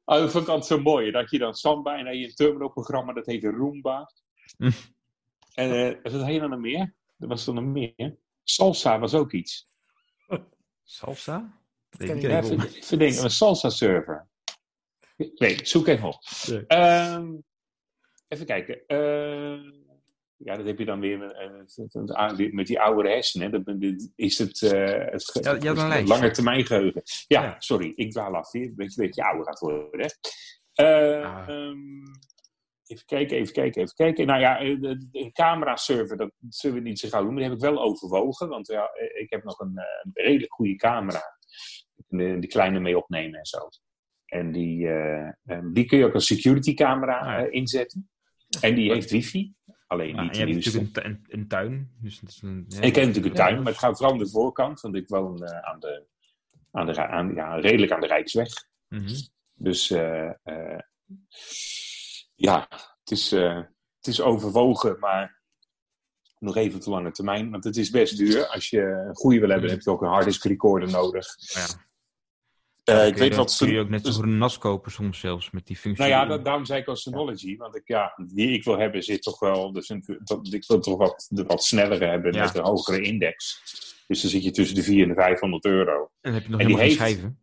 Oh, dat vond ik altijd zo mooi. Dat je dan Samba en dan heb je een terminalprogramma dat heet Roomba. Hm. En was het helemaal nog meer? Er was er nog meer. Salsa was ook iets. Salsa? Nee, ik Ja, denken, een salsa server. Nee, zoek even op. Nee. Ehm, even kijken. Eh, ja, dat heb je dan weer met, eh, met- met- met die oude hersenen. Dat is het, eh het, Ja, je het lange termijn geheugen. Ja, Ja. sorry, ik dwaal af. Een beetje, beetje ouder gaat worden. Hè. Eh, Ah. ehm, even kijken, even kijken, even kijken. Nou ja, eh, een camera-server, dat zullen we niet zo gauw doen. Maar die heb ik wel overwogen. Want ja, eh, ik heb nog een, eh, een redelijk goede camera. Die kleine mee opnemen en zo. En die, eh, eh, die kun je ook als security camera Ah, eh, inzetten. En die heeft wifi. Alleen niet je de hebt natuurlijk een, tu- een, een tuin. Dus dat is een, ja, Ik heb natuurlijk een tuin, maar het gaat vooral om de voorkant. Want ik woon eh, aan de, aan de, aan, ja, redelijk aan de Rijksweg. mhm. Dus eh, eh, ja, het is, eh, het is overwogen, maar nog even op de lange termijn. Want het is best duur. Als je een goede wil hebben, dan heb je ook een harddisk recorder nodig. Ja. Eh, Dan ik weet dat- wat kun je ook net zo goed een NAS kopen soms zelfs met die functie. Nou ja, dat, daarom zei ik al Synology. Want ik, ja, die ik wil hebben zit toch wel... Dus een, dat- ik wil toch wat, de wat snellere hebben Ja. met een hogere index. Dus dan zit je tussen de 400 en de 500 euro. En dan heb je nog en helemaal geen heeft- schijven.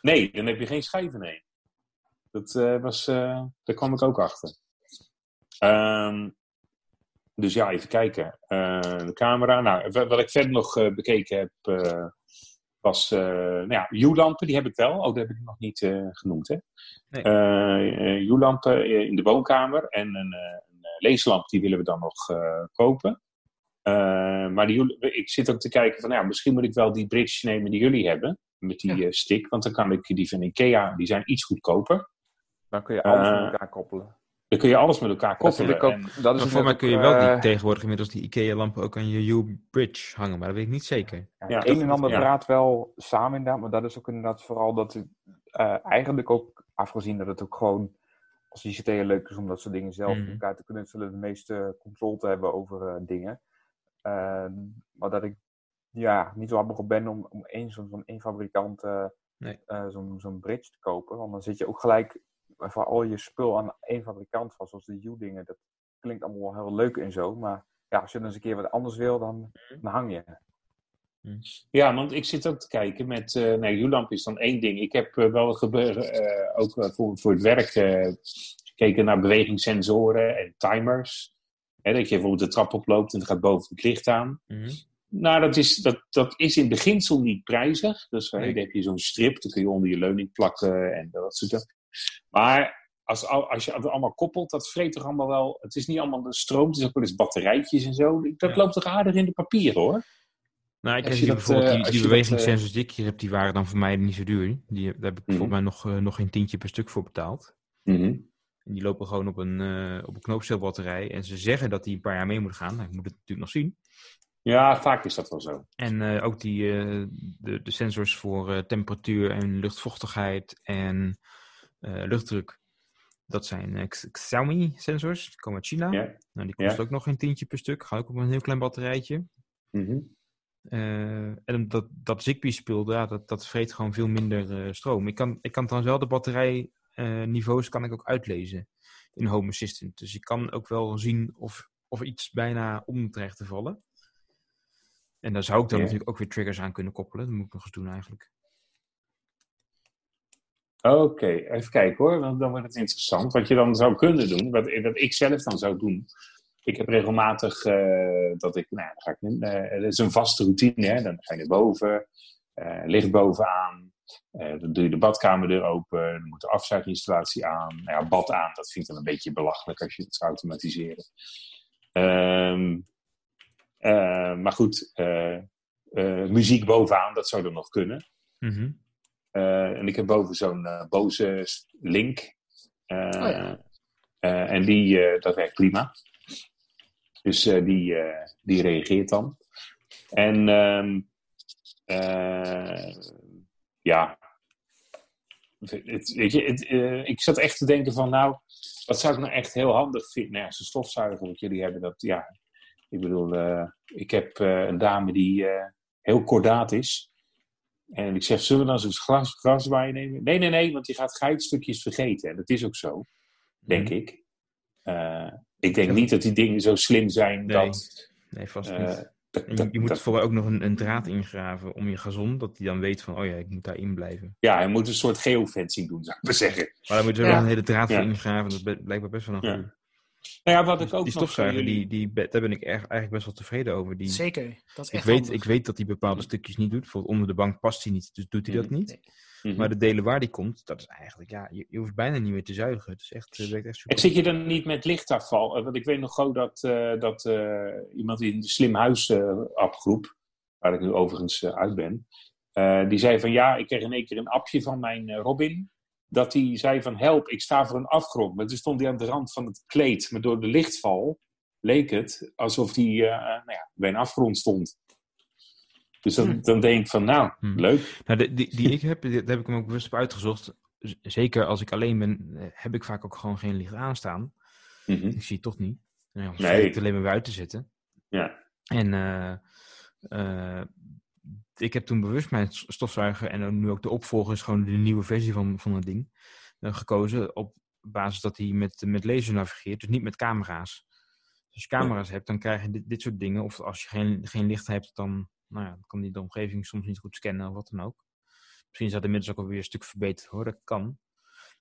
Nee, dan heb je geen schijven, nee. Dat eh, was, eh, daar kwam ik ook achter. Ehm, dus ja, even kijken. De camera. Nou, wa- wat ik verder nog bekeken heb, was eh nou ja, U-lampen. Die heb ik wel. Oh, dat heb ik nog niet eh, genoemd, hè? Nee. Eh, U-lampen in de woonkamer en een, een leeslamp, die willen we dan nog kopen. Maar die, ik zit ook te kijken van, nou, ja, misschien moet ik wel die bridge nemen die jullie hebben. Met die Ja. stick, want dan kan ik die van Ikea, die zijn iets goedkoper. Dan kun je alles met elkaar koppelen. Dan kun je alles met elkaar Dat koppelen. ik ook. En- Dat is Maar voor mij kun je wel die, eh, tegenwoordig inmiddels die IKEA-lampen ook aan je U-bridge hangen, maar dat weet ik niet zeker. Ja, een dat- en ander ja. draad wel samen inderdaad, maar dat is ook inderdaad vooral dat het eh, eigenlijk ook, afgezien dat het ook gewoon als ICT leuk is om dat soort dingen zelf Mhm. met elkaar te knutselen, de meeste controle te hebben over eh, dingen. Ehm, maar dat ik ja, niet zo happig op ben om, om één zo'n fabrikant Nee. zo'n zo'n bridge te kopen, want dan zit je ook gelijk voor al je spul aan één fabrikant vast, zoals de U-dingen. Dat klinkt allemaal wel heel leuk en zo, maar ja, als je dan eens een keer wat anders wil, dan, dan hang je. Ja, want ik zit ook te kijken met... eh nee, U-lamp is dan één ding. Ik heb eh, wel gebeuren, eh, ook voor, voor het werk eh, gekeken naar bewegingssensoren en timers. Hè, dat je bijvoorbeeld de trap oploopt en er gaat boven het licht aan. Mhm. Nou, dat is, dat, dat is in beginsel niet prijzig. Dus dan heb je zo'n strip, dan kun je onder je leuning plakken en dat soort dingen. Maar als, al- als je het allemaal koppelt, dat vreet toch allemaal wel... Het is niet allemaal de stroom, het is ook wel eens batterijtjes en zo. Dat Ja. loopt toch aardig in de papier, hoor. Nou, ik heb die, bijvoorbeeld eh, die, die bewegingssensors die ik hier heb, die waren dan voor mij niet zo duur. Die, daar heb ik Mhm. volgens mij nog, eh, nog geen tientje per stuk voor betaald. Mhm. En die lopen gewoon op een, eh, op een knoopcelbatterij. En ze zeggen dat die een paar jaar mee moet gaan. Nou, ik moet het natuurlijk nog zien. Ja, vaak is dat wel zo. En ook die, de, de sensors voor temperatuur en luchtvochtigheid en luchtdruk. Dat zijn eh, X- Xiaomi sensors. Die komen uit China. Ja. Nou, die kosten Ja. ook nog geen tientje per stuk. Gaan ook op een heel klein batterijtje. Mhm. Eh, en dat, dat Zigbee-spul, ja, dat, dat vreet gewoon veel minder eh, stroom. Ik kan, ik kan trouwens wel de batterijniveaus kan ik ook uitlezen in Home Assistant. Dus ik kan ook wel zien of, of iets bijna om dreigt te vallen. En daar zou ik dan Ja. natuurlijk ook weer triggers aan kunnen koppelen. Dat moet ik nog eens doen eigenlijk. Oké, even kijken hoor, want dan wordt het interessant. Wat je dan zou kunnen doen, wat, ik zelf dan zou doen. Ik heb regelmatig eh, dat ik, nou, dan ga ik, eh, het is een vaste routine, hè? dan ga je naar boven, eh licht bovenaan, eh, dan doe je de badkamerdeur open, dan moet de afzuiginstallatie aan, nou ja, bad aan, dat vind ik dan een beetje belachelijk als je het zou automatiseren. Ehm, eh, maar goed, eh, eh, muziek bovenaan, dat zou dan nog kunnen. Eh, en ik heb boven zo'n eh, boze link. Eh, Oh ja. eh, en die, eh, dat werkt prima. Dus eh, die, eh, die reageert dan. En ehm, eh, ja, het, weet je, het, eh, ik zat echt te denken van nou, wat zou ik nou echt heel handig vinden? Nou ja, zo'n stofzuiger wat jullie hebben, dat ja, ik bedoel, eh, ik heb eh, een dame die eh, heel kordaat is. En ik zeg, zullen we dan zo'n gras, graswaaier nemen? Nee, nee, nee, want die gaat geitstukjes vergeten. En dat is ook zo, denk ik. Eh, ik denk niet dat die dingen zo slim zijn Nee, dat... Nee, vast eh, niet. dat- je, je moet dat- voor ook nog een, een draad ingraven om je gazon, dat die dan weet van, oh ja, ik moet daarin blijven. Ja, hij moet een soort geofencing doen, zou ik maar zeggen. Maar dan moet je er Ja. wel een hele draad Ja. voor ingraven, dat is be- blijkbaar best wel een Ja. goede. Nou ja, wat ik ook Die nog van stofzuiger, jullie- die, die, daar ben ik erg, eigenlijk best wel tevreden over. Die, Zeker. Dat is ik, echt weet, handig. ik weet dat hij bepaalde stukjes niet doet. Bijvoorbeeld onder de bank past hij niet, dus doet hij dat niet. Nee. Mhm. Maar de delen waar die komt, dat is eigenlijk, ja, je, je hoeft bijna niet meer te zuigen. Het is echt, het werkt echt super. En zit je dan niet met lichtafval? Eh, Want ik weet nog gewoon dat, eh, dat eh, iemand in de Slim Huis eh, appgroep, waar ik nu overigens uit ben, eh, die zei van ja, ik kreeg in één keer een appje van mijn Robin. Dat hij zei van help, ik sta voor een afgrond. Maar toen stond hij aan de rand van het kleed. Maar door de lichtval leek het alsof hij eh, nou ja, bij een afgrond stond. Dus dan, Hmm. dan denk ik van nou, Hmm. leuk. Nou, de, die, die ik heb, daar heb ik hem ook bewust op uitgezocht. Zeker als ik alleen ben, eh, heb ik vaak ook gewoon geen licht aanstaan. Mhm. Ik zie het toch niet. Dan Nee. ik alleen maar te zetten. Ja. En eh, ik heb toen bewust mijn stofzuiger en nu ook de opvolger is gewoon de nieuwe versie van, van het ding eh, gekozen op basis dat hij met, met laser navigeert, dus niet met camera's. Dus als je camera's hebt, dan krijg je dit, dit soort dingen. Of als je geen, geen licht hebt, dan nou ja, kan die de omgeving soms niet goed scannen of wat dan ook. Misschien is dat inmiddels ook alweer een stuk verbeterd hoor, dat kan.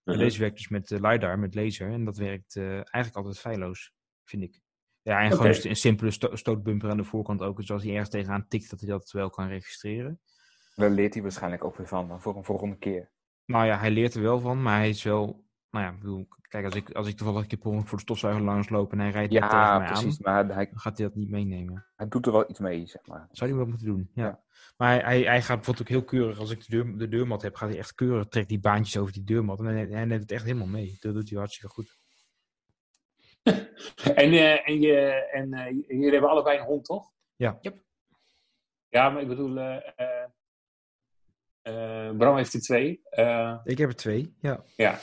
Maar deze werkt dus met eh, LiDAR, met laser. En dat werkt eh, eigenlijk altijd feilloos, vind ik. Ja, en gewoon een, simpele sto- stootbumper aan de voorkant ook. Dus als hij ergens tegenaan tikt, dat hij dat wel kan registreren. Daar leert hij waarschijnlijk ook weer van, dan voor een volgende keer. Nou ja, hij leert er wel van, maar hij is wel... Nou ja, ik bedoel, kijk, als ik, als ik toevallig een keer voor de stofzuiger langs loop en hij rijdt net tegen Ja, mij precies, aan, maar hij, dan gaat hij dat niet meenemen. hij doet er wel iets mee, zeg maar. Zou hij wel moeten doen, ja. Ja. Maar hij, hij, hij gaat bijvoorbeeld ook heel keurig, als ik de, deur, de deurmat heb, gaat hij echt keurig, trekt die baantjes over die deurmat. En hij, hij neemt het echt helemaal mee. Dat doet hij hartstikke goed. En, eh, en, je, en eh, jullie hebben allebei een hond, toch? Ja. Yep. Ja, maar ik bedoel, eh, eh, eh, Bram heeft er twee. Eh, Ik heb er twee, ja. ja.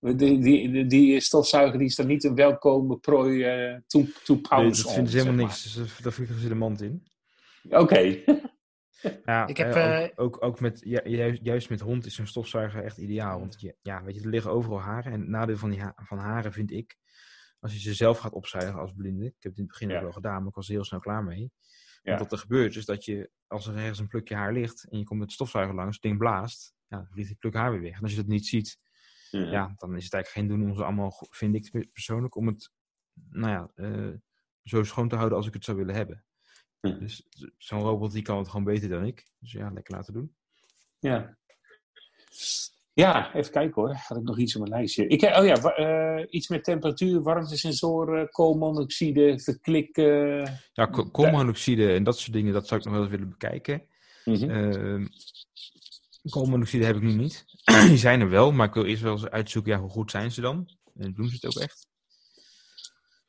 Die, die, die, stofzuiger die is dan niet een welkome prooi eh to, to Nee, pounce dat on, vinden ze helemaal niks. Dus, daar vliegen ze de mand in. Oké. Ja, Ik heb, eh, ook, ook, ook met, ja, juist, juist met hond is een stofzuiger echt ideaal. Want je, ja, weet je, er liggen overal haren. En het nadeel van, die ha- van haren vind ik, als je ze zelf gaat opzuigen als blinde. Ik heb het in het begin Ja. ook wel gedaan, maar ik was er heel snel klaar mee. Ja. Want wat er gebeurt is dat je, als er ergens een plukje haar ligt en je komt met de stofzuiger langs, het ding blaast, ja, dan vliegt die pluk haar weer weg. En als je dat niet ziet, ja, dan is het eigenlijk geen doen om ze allemaal, vind ik persoonlijk, om het nou ja, eh, zo schoon te houden als ik het zou willen hebben. Mhm. Dus zo'n robot die kan het gewoon beter dan ik. Dus ja, lekker laten doen. Ja. Ja, even kijken hoor. Had ik nog iets op mijn lijstje? Ik, oh ja, eh, iets met temperatuur, warmtesensoren, koolmonoxide, verklik. eh, Ja, ko- koolmonoxide en dat soort dingen, dat zou ik nog wel eens willen bekijken. Ehm koolmonoxide heb ik nu niet. Die zijn er wel, maar ik wil eerst wel eens uitzoeken, ja, hoe goed zijn ze dan? En doen ze het ook echt?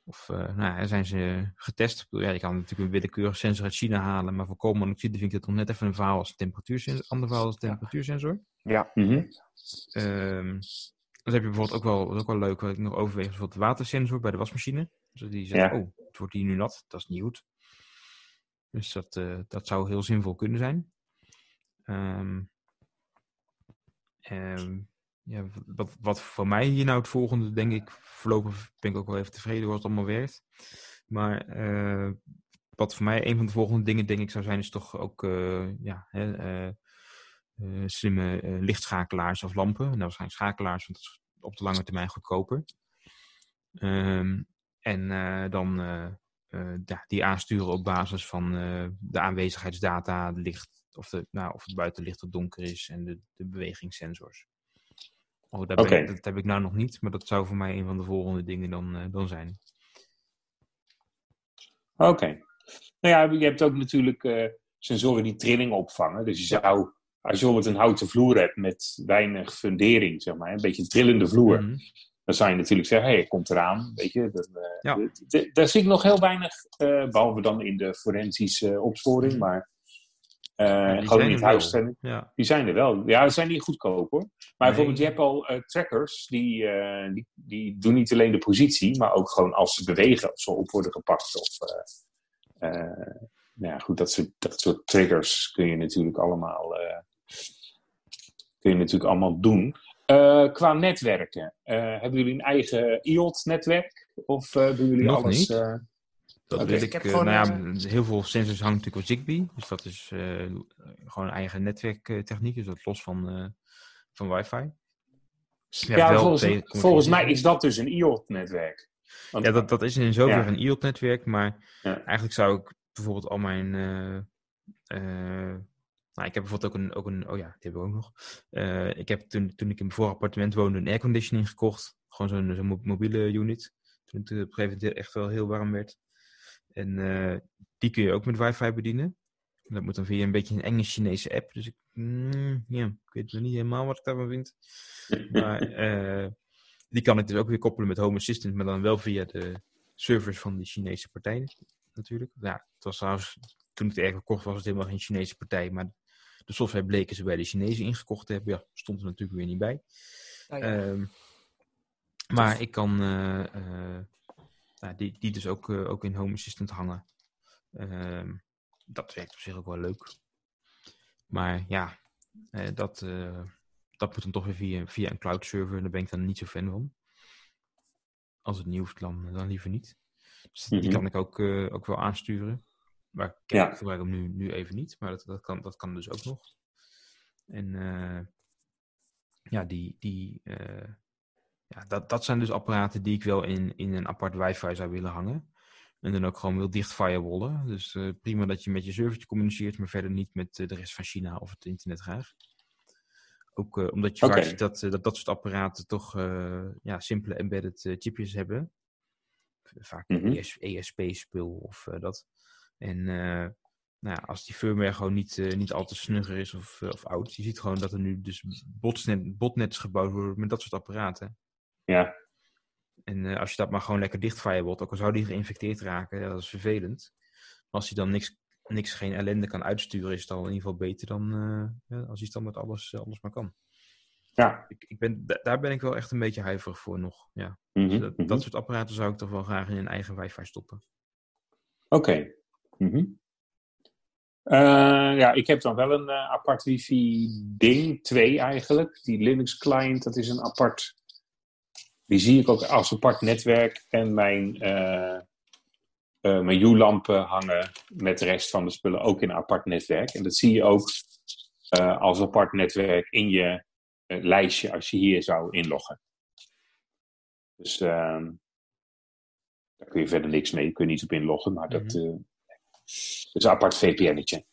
Of eh, nou, zijn ze getest? Ja, je kan natuurlijk een willekeurige sensor uit China halen, maar voor koolmonoxide vind ik het nog net even een verhaal als temperatuursensor, ander verhaal als temperatuursensor. Ja. Ehm dat heb je bijvoorbeeld ook wel, ook wel leuk, wat ik nog overweeg, bijvoorbeeld de watersensor bij de wasmachine. Dus die zegt, Ja. oh, het wordt hier nu nat, dat is niet goed. Dus dat, eh, dat zou heel zinvol kunnen zijn. Ehm, ja, wat, wat voor mij hier nou het volgende, denk ik, voorlopig ben ik ook wel even tevreden hoe het allemaal werkt. Maar eh, wat voor mij een van de volgende dingen, denk ik, zou zijn, is toch ook eh, ja, hè, eh, slimme lichtschakelaars of lampen. Nou, waarschijnlijk schakelaars, want dat is op de lange termijn goedkoper. Ehm, en dan die aansturen op basis van de aanwezigheidsdata, licht, of, de, nou, of het buitenlicht of donker is en de, de bewegingssensors. Oh, ik- dat heb ik nou nog niet, maar dat zou voor mij een van de volgende dingen dan, eh, dan zijn. Oké. Nou ja, je hebt ook natuurlijk eh, sensoren die trilling opvangen. Dus je zou, als je bijvoorbeeld een houten vloer hebt met weinig fundering, zeg maar, een beetje een trillende vloer, Mhm. dan zou je natuurlijk zeggen, hé, hey, komt eraan, weet je. Dan, eh, Ja. daar zie ik nog heel weinig, eh, behalve dan in de forensische opsporing, maar die gewoon zijn in het wel. huisstelling. Ja. Die zijn er wel. Ja, ze zijn niet goedkoop hoor. Maar Nee. bijvoorbeeld, je hebt al eh, trackers, die, eh, die, die doen niet alleen de positie, maar ook gewoon als ze bewegen, als ze op worden gepakt. Of, nou ja, goed, dat soort, dat soort triggers kun je natuurlijk allemaal, kun je natuurlijk allemaal doen. Qua netwerken, hebben jullie een eigen IOT-netwerk? Of doen jullie Nog alles? niet. Dat Ik ik, heb gewoon, nou ja, heel veel sensors hangen natuurlijk op Zigbee. Dus dat is eh, gewoon eigen netwerktechniek. Dus dat los van, eh, van wifi. ja, volgens, volgens mij is dat dus een IOT-netwerk. Want- Ja, dat, dat is in zoverre Ja. een IOT-netwerk. Maar Ja. eigenlijk zou ik bijvoorbeeld al mijn... nou, ik heb bijvoorbeeld ook een, ook een... Oh ja, die heb ik ook nog. Ik heb toen, toen ik in mijn vorige appartement woonde een airconditioning gekocht. Gewoon zo'n zo'n mo- mobiele unit. Toen het op een gegeven moment echt wel heel warm werd. En eh, die kun je ook met wifi bedienen. Dat moet dan via een beetje een Engels Chinese app. Dus ik, mm, ja, ik weet nog niet helemaal wat ik daarvan vind. Maar eh, die kan ik dus ook weer koppelen met Home Assistant, maar dan wel via de servers van die Chinese partijen natuurlijk. Ja, het was trouwens, toen ik het erg kocht was het helemaal geen Chinese partij, maar de software bleken ze bij de Chinezen ingekocht te hebben. Ja, stond er natuurlijk weer niet bij. Ja. Ehm, maar ik kan eh, nou, die, die dus ook, eh, ook in Home Assistant hangen. Ehm, dat werkt op zich ook wel leuk. Maar ja, eh, dat, eh, dat moet dan toch weer via, via een cloud server. Daar ben ik dan niet zo fan van. Als het niet hoeft, dan, dan liever niet. Dus die Mhm. kan ik ook, ook wel aansturen. Maar ik Ja. gebruik hem nu, nu even niet. Maar dat, dat, kan, dat kan dus ook nog. En ja, die, die, ja dat, dat zijn dus apparaten die ik wel in, in een apart wifi zou willen hangen. En dan ook gewoon wil dicht firewallen. Dus eh, prima dat je met je servertje communiceert, maar verder niet met eh, de rest van China of het internet graag. Ook eh, omdat je vaak ziet dat, dat dat soort apparaten toch ja, simpele embedded chipjes hebben. Vaak. ES, ESP-spul of eh, dat. En nou ja, als die firmware gewoon niet, niet al te snugger is of, of oud. Je ziet gewoon dat er nu dus botnet, botnets gebouwd worden met dat soort apparaten. Ja. En eh, als je dat maar gewoon lekker dicht firewallt, ook al zou die geïnfecteerd raken, dat is vervelend. Maar als hij dan niks, niks, geen ellende kan uitsturen, is het al in ieder geval beter dan eh, ja, als hij standaard alles, alles maar kan. Ja. Ik, ik ben, da- daar ben ik wel echt een beetje huiverig voor nog. Ja. Mhm, Dus dat, mhm. dat soort apparaten zou ik toch wel graag in een eigen wifi stoppen. Oké. Mhm. Eh, ja, ik heb dan wel een eh, apart wifi-ding, twee eigenlijk. Die Linux-client, dat is een apart... Die zie ik ook als apart netwerk. En mijn, eh, mijn U-lampen hangen met de rest van de spullen ook in een apart netwerk. En dat zie je ook eh, als apart netwerk in je lijstje als je hier zou inloggen. Dus ehm, daar kun je verder niks mee. Kun je niet op inloggen, maar dat, eh, dat is een apart VPN'tje.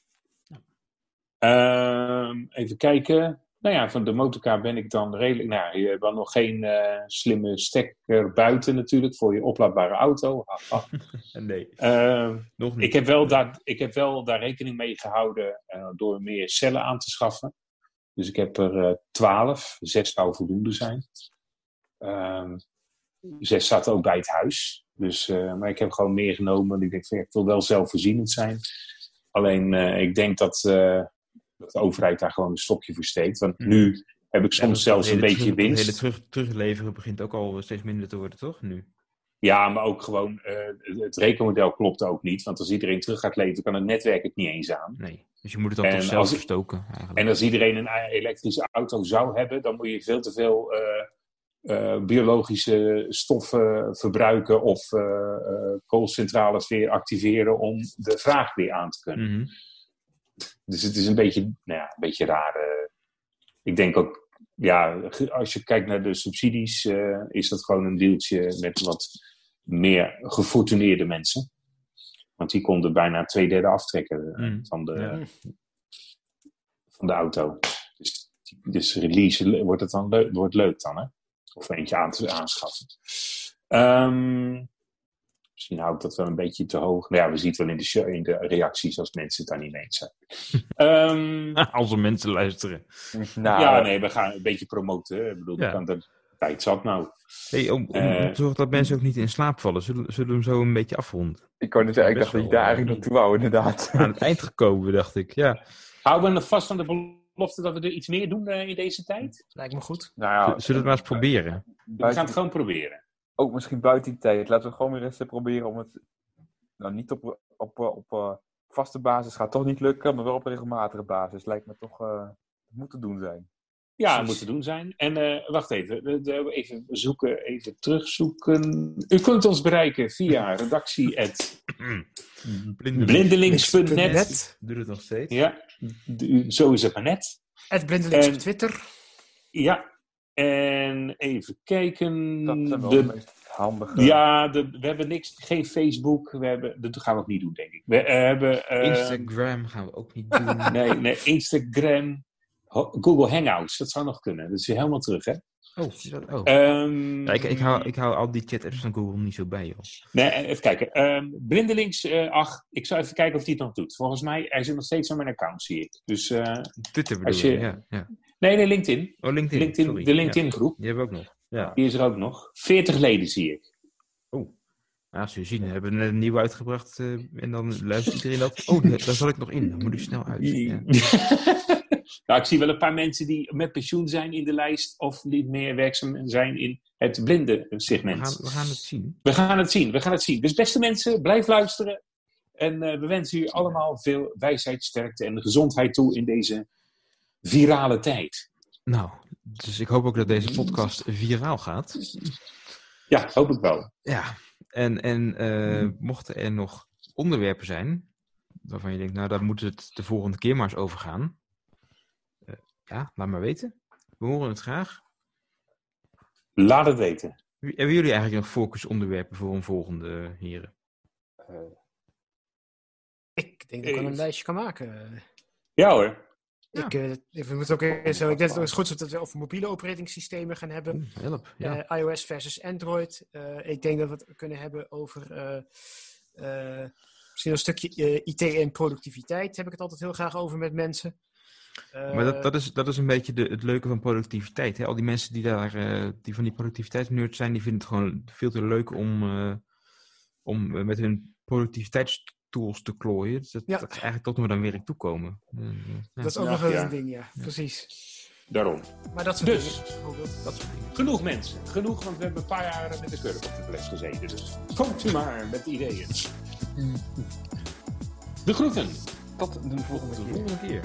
Ehm, even kijken. Nou ja, van de motorcar ben ik dan redelijk... Nou, ja, je hebt wel nog geen eh, slimme stekker buiten natuurlijk voor je oplaadbare auto. Nee, Ehm, nog niet. ik, heb wel daar, ik heb wel daar rekening mee gehouden eh, door meer cellen aan te schaffen. Dus ik heb er eh, twaalf. Zes zou voldoende zijn. Ehm, zes zaten ook bij het huis. Dus, maar ik heb gewoon meer genomen. Ik denk, van, ik wil wel zelfvoorzienend zijn. Alleen ik denk dat, dat de overheid daar gewoon een stokje voor steekt. Want Mm. nu heb ik soms zelfs een beetje terug- winst. hele terug, terugleveren begint ook al steeds minder te worden, toch? Nu. Ja, maar ook gewoon, eh, het rekenmodel klopt ook niet. Want als iedereen terug gaat leveren, kan het netwerk het niet eens aan. Nee. Dus je moet het dan En toch zelf verstoken, eigenlijk. En als iedereen een elektrische auto zou hebben, dan moet je veel te veel eh, eh, biologische stoffen verbruiken of koolcentrales weer activeren om de vraag weer aan te kunnen. Mhm. Dus het is een beetje, nou ja, een beetje raar. eh. ik denk ook, ja, als je kijkt naar de subsidies, eh, is dat gewoon een deeltje met wat meer gefortuneerde mensen. Want die konden bijna twee derde aftrekken eh, Mm. van, de, Ja. van de auto. Dus, dus release wordt het dan leuk, wordt leuk dan, hè? Of eentje aan te aanschaffen. Ehm, misschien hou ik dat wel een beetje te hoog. Maar ja, we zien het wel in de, show, in de reacties als mensen het daar niet mee eens zijn. Ehm, Als er mensen luisteren. Nou, ja, nee, we gaan een beetje promoten. hè. Ik bedoel, Ja. tijd zat nou. Hey, om, om Eh. te zorgen dat mensen ook niet in slaap vallen, zullen, zullen we hem zo een beetje afronden? ik kan niet zeggen, ik dacht dat je daar eh, eigenlijk naartoe wou, inderdaad. Aan het eind gekomen, dacht ik. Ja. Houden we nog vast aan de belofte dat we er iets meer doen eh, in deze tijd? Lijkt me goed. Nou ja, Zullen we het maar eens proberen? We gaan het gewoon proberen. Ook misschien buiten die tijd. Laten we gewoon weer eens eh, proberen om het... Nou, niet op, op, op, op eh, vaste basis gaat toch niet lukken, maar wel op regelmatige basis. Lijkt me toch... eh het moet te doen zijn. Ja, Precies. moet te doen zijn. En eh, wacht even, we- we- even zoeken, even terugzoeken. U kunt ons bereiken via redactie blindelings.net. Net. Doe het nog steeds. Ja, zo is het maar net. Het Blindelings En- op Twitter. Ja, en even kijken. Dat zijn wel De- de meest handige... ja, de, we hebben niks, geen Facebook. We hebben, dat gaan we ook niet doen, denk ik. We eh, hebben. eh, Instagram gaan we ook niet doen. Nee, nee, Instagram. Google Hangouts, dat zou nog kunnen. Dat is weer helemaal terug, hè? Oh, oh. Ehm, Ja, ik, ik, hou, ik hou al die chat-apps van Google niet zo bij, joh. Nee, even kijken. Ehm Blindelings, eh, ach, ik zou even kijken of hij het nog doet. Volgens mij, hij zit nog steeds aan mijn account, zie ik. Dus, eh, Twitter bedoel Als je? je- Ja, ja. Nee, nee, LinkedIn. Oh, LinkedIn. LinkedIn sorry. de LinkedIn-groep, Ja, die hebben we ook nog. Ja. die is er ook nog. 40 leden, zie ik. Ja, zul je zien. We hebben net een nieuwe uitgebracht eh, en dan luistert iedereen dat. Oh, daar zat ik nog in. Dan moet ik snel uit. Ja. nou, ik zie wel een paar mensen die met pensioen zijn in de lijst of niet meer werkzaam zijn in het blinde We, segment. gaan, we gaan het zien. We gaan het zien, we gaan het zien. Dus beste mensen, blijf luisteren. En eh, we wensen u allemaal veel wijsheid, sterkte en gezondheid toe in deze virale tijd. Nou, dus ik hoop ook dat deze podcast viraal gaat. Ja, hoop ik wel. Ja, en, en eh, mochten er nog onderwerpen zijn waarvan je denkt, nou, daar moet het de volgende keer maar eens over gaan. Eh, ja, laat maar weten. We horen het graag. Laat het weten. Hebben jullie eigenlijk nog focusonderwerpen voor een volgende, heren? Ik denk dat ik wel een Eh, lijstje kan maken. Ja hoor. Ja. Ik, eh, ik- we moeten ook even zo. Ik denk dat het goed is dat we over mobiele operatingsystemen gaan hebben. Oeh, help. Ja. Eh, iOS versus Android. Eh, ik denk dat we het kunnen hebben over eh, eh, misschien een stukje eh, IT en productiviteit. Heb ik het altijd heel graag over met mensen. Eh, Maar dat, dat, is, dat is een beetje de, het leuke van productiviteit. Hè? Al die mensen die, daar, eh, die van die productiviteitsnerds zijn, die vinden het gewoon veel te leuk om, eh, om eh, met hun productiviteitstools te klooien. Dus dat, Ja. dat is eigenlijk tot we dan werk toekomen. Eh, eh, ja, dat is ook Ja, nog wel eens ja. een ding, ja. Precies. Daarom. Maar dat soort Dus. dat soort dingen. Genoeg mensen. Genoeg, want we hebben een paar jaar met de kurk op de fles gezeten. Dus komt u maar met ideeën. De groeten. Tot de volgende de volgende keer.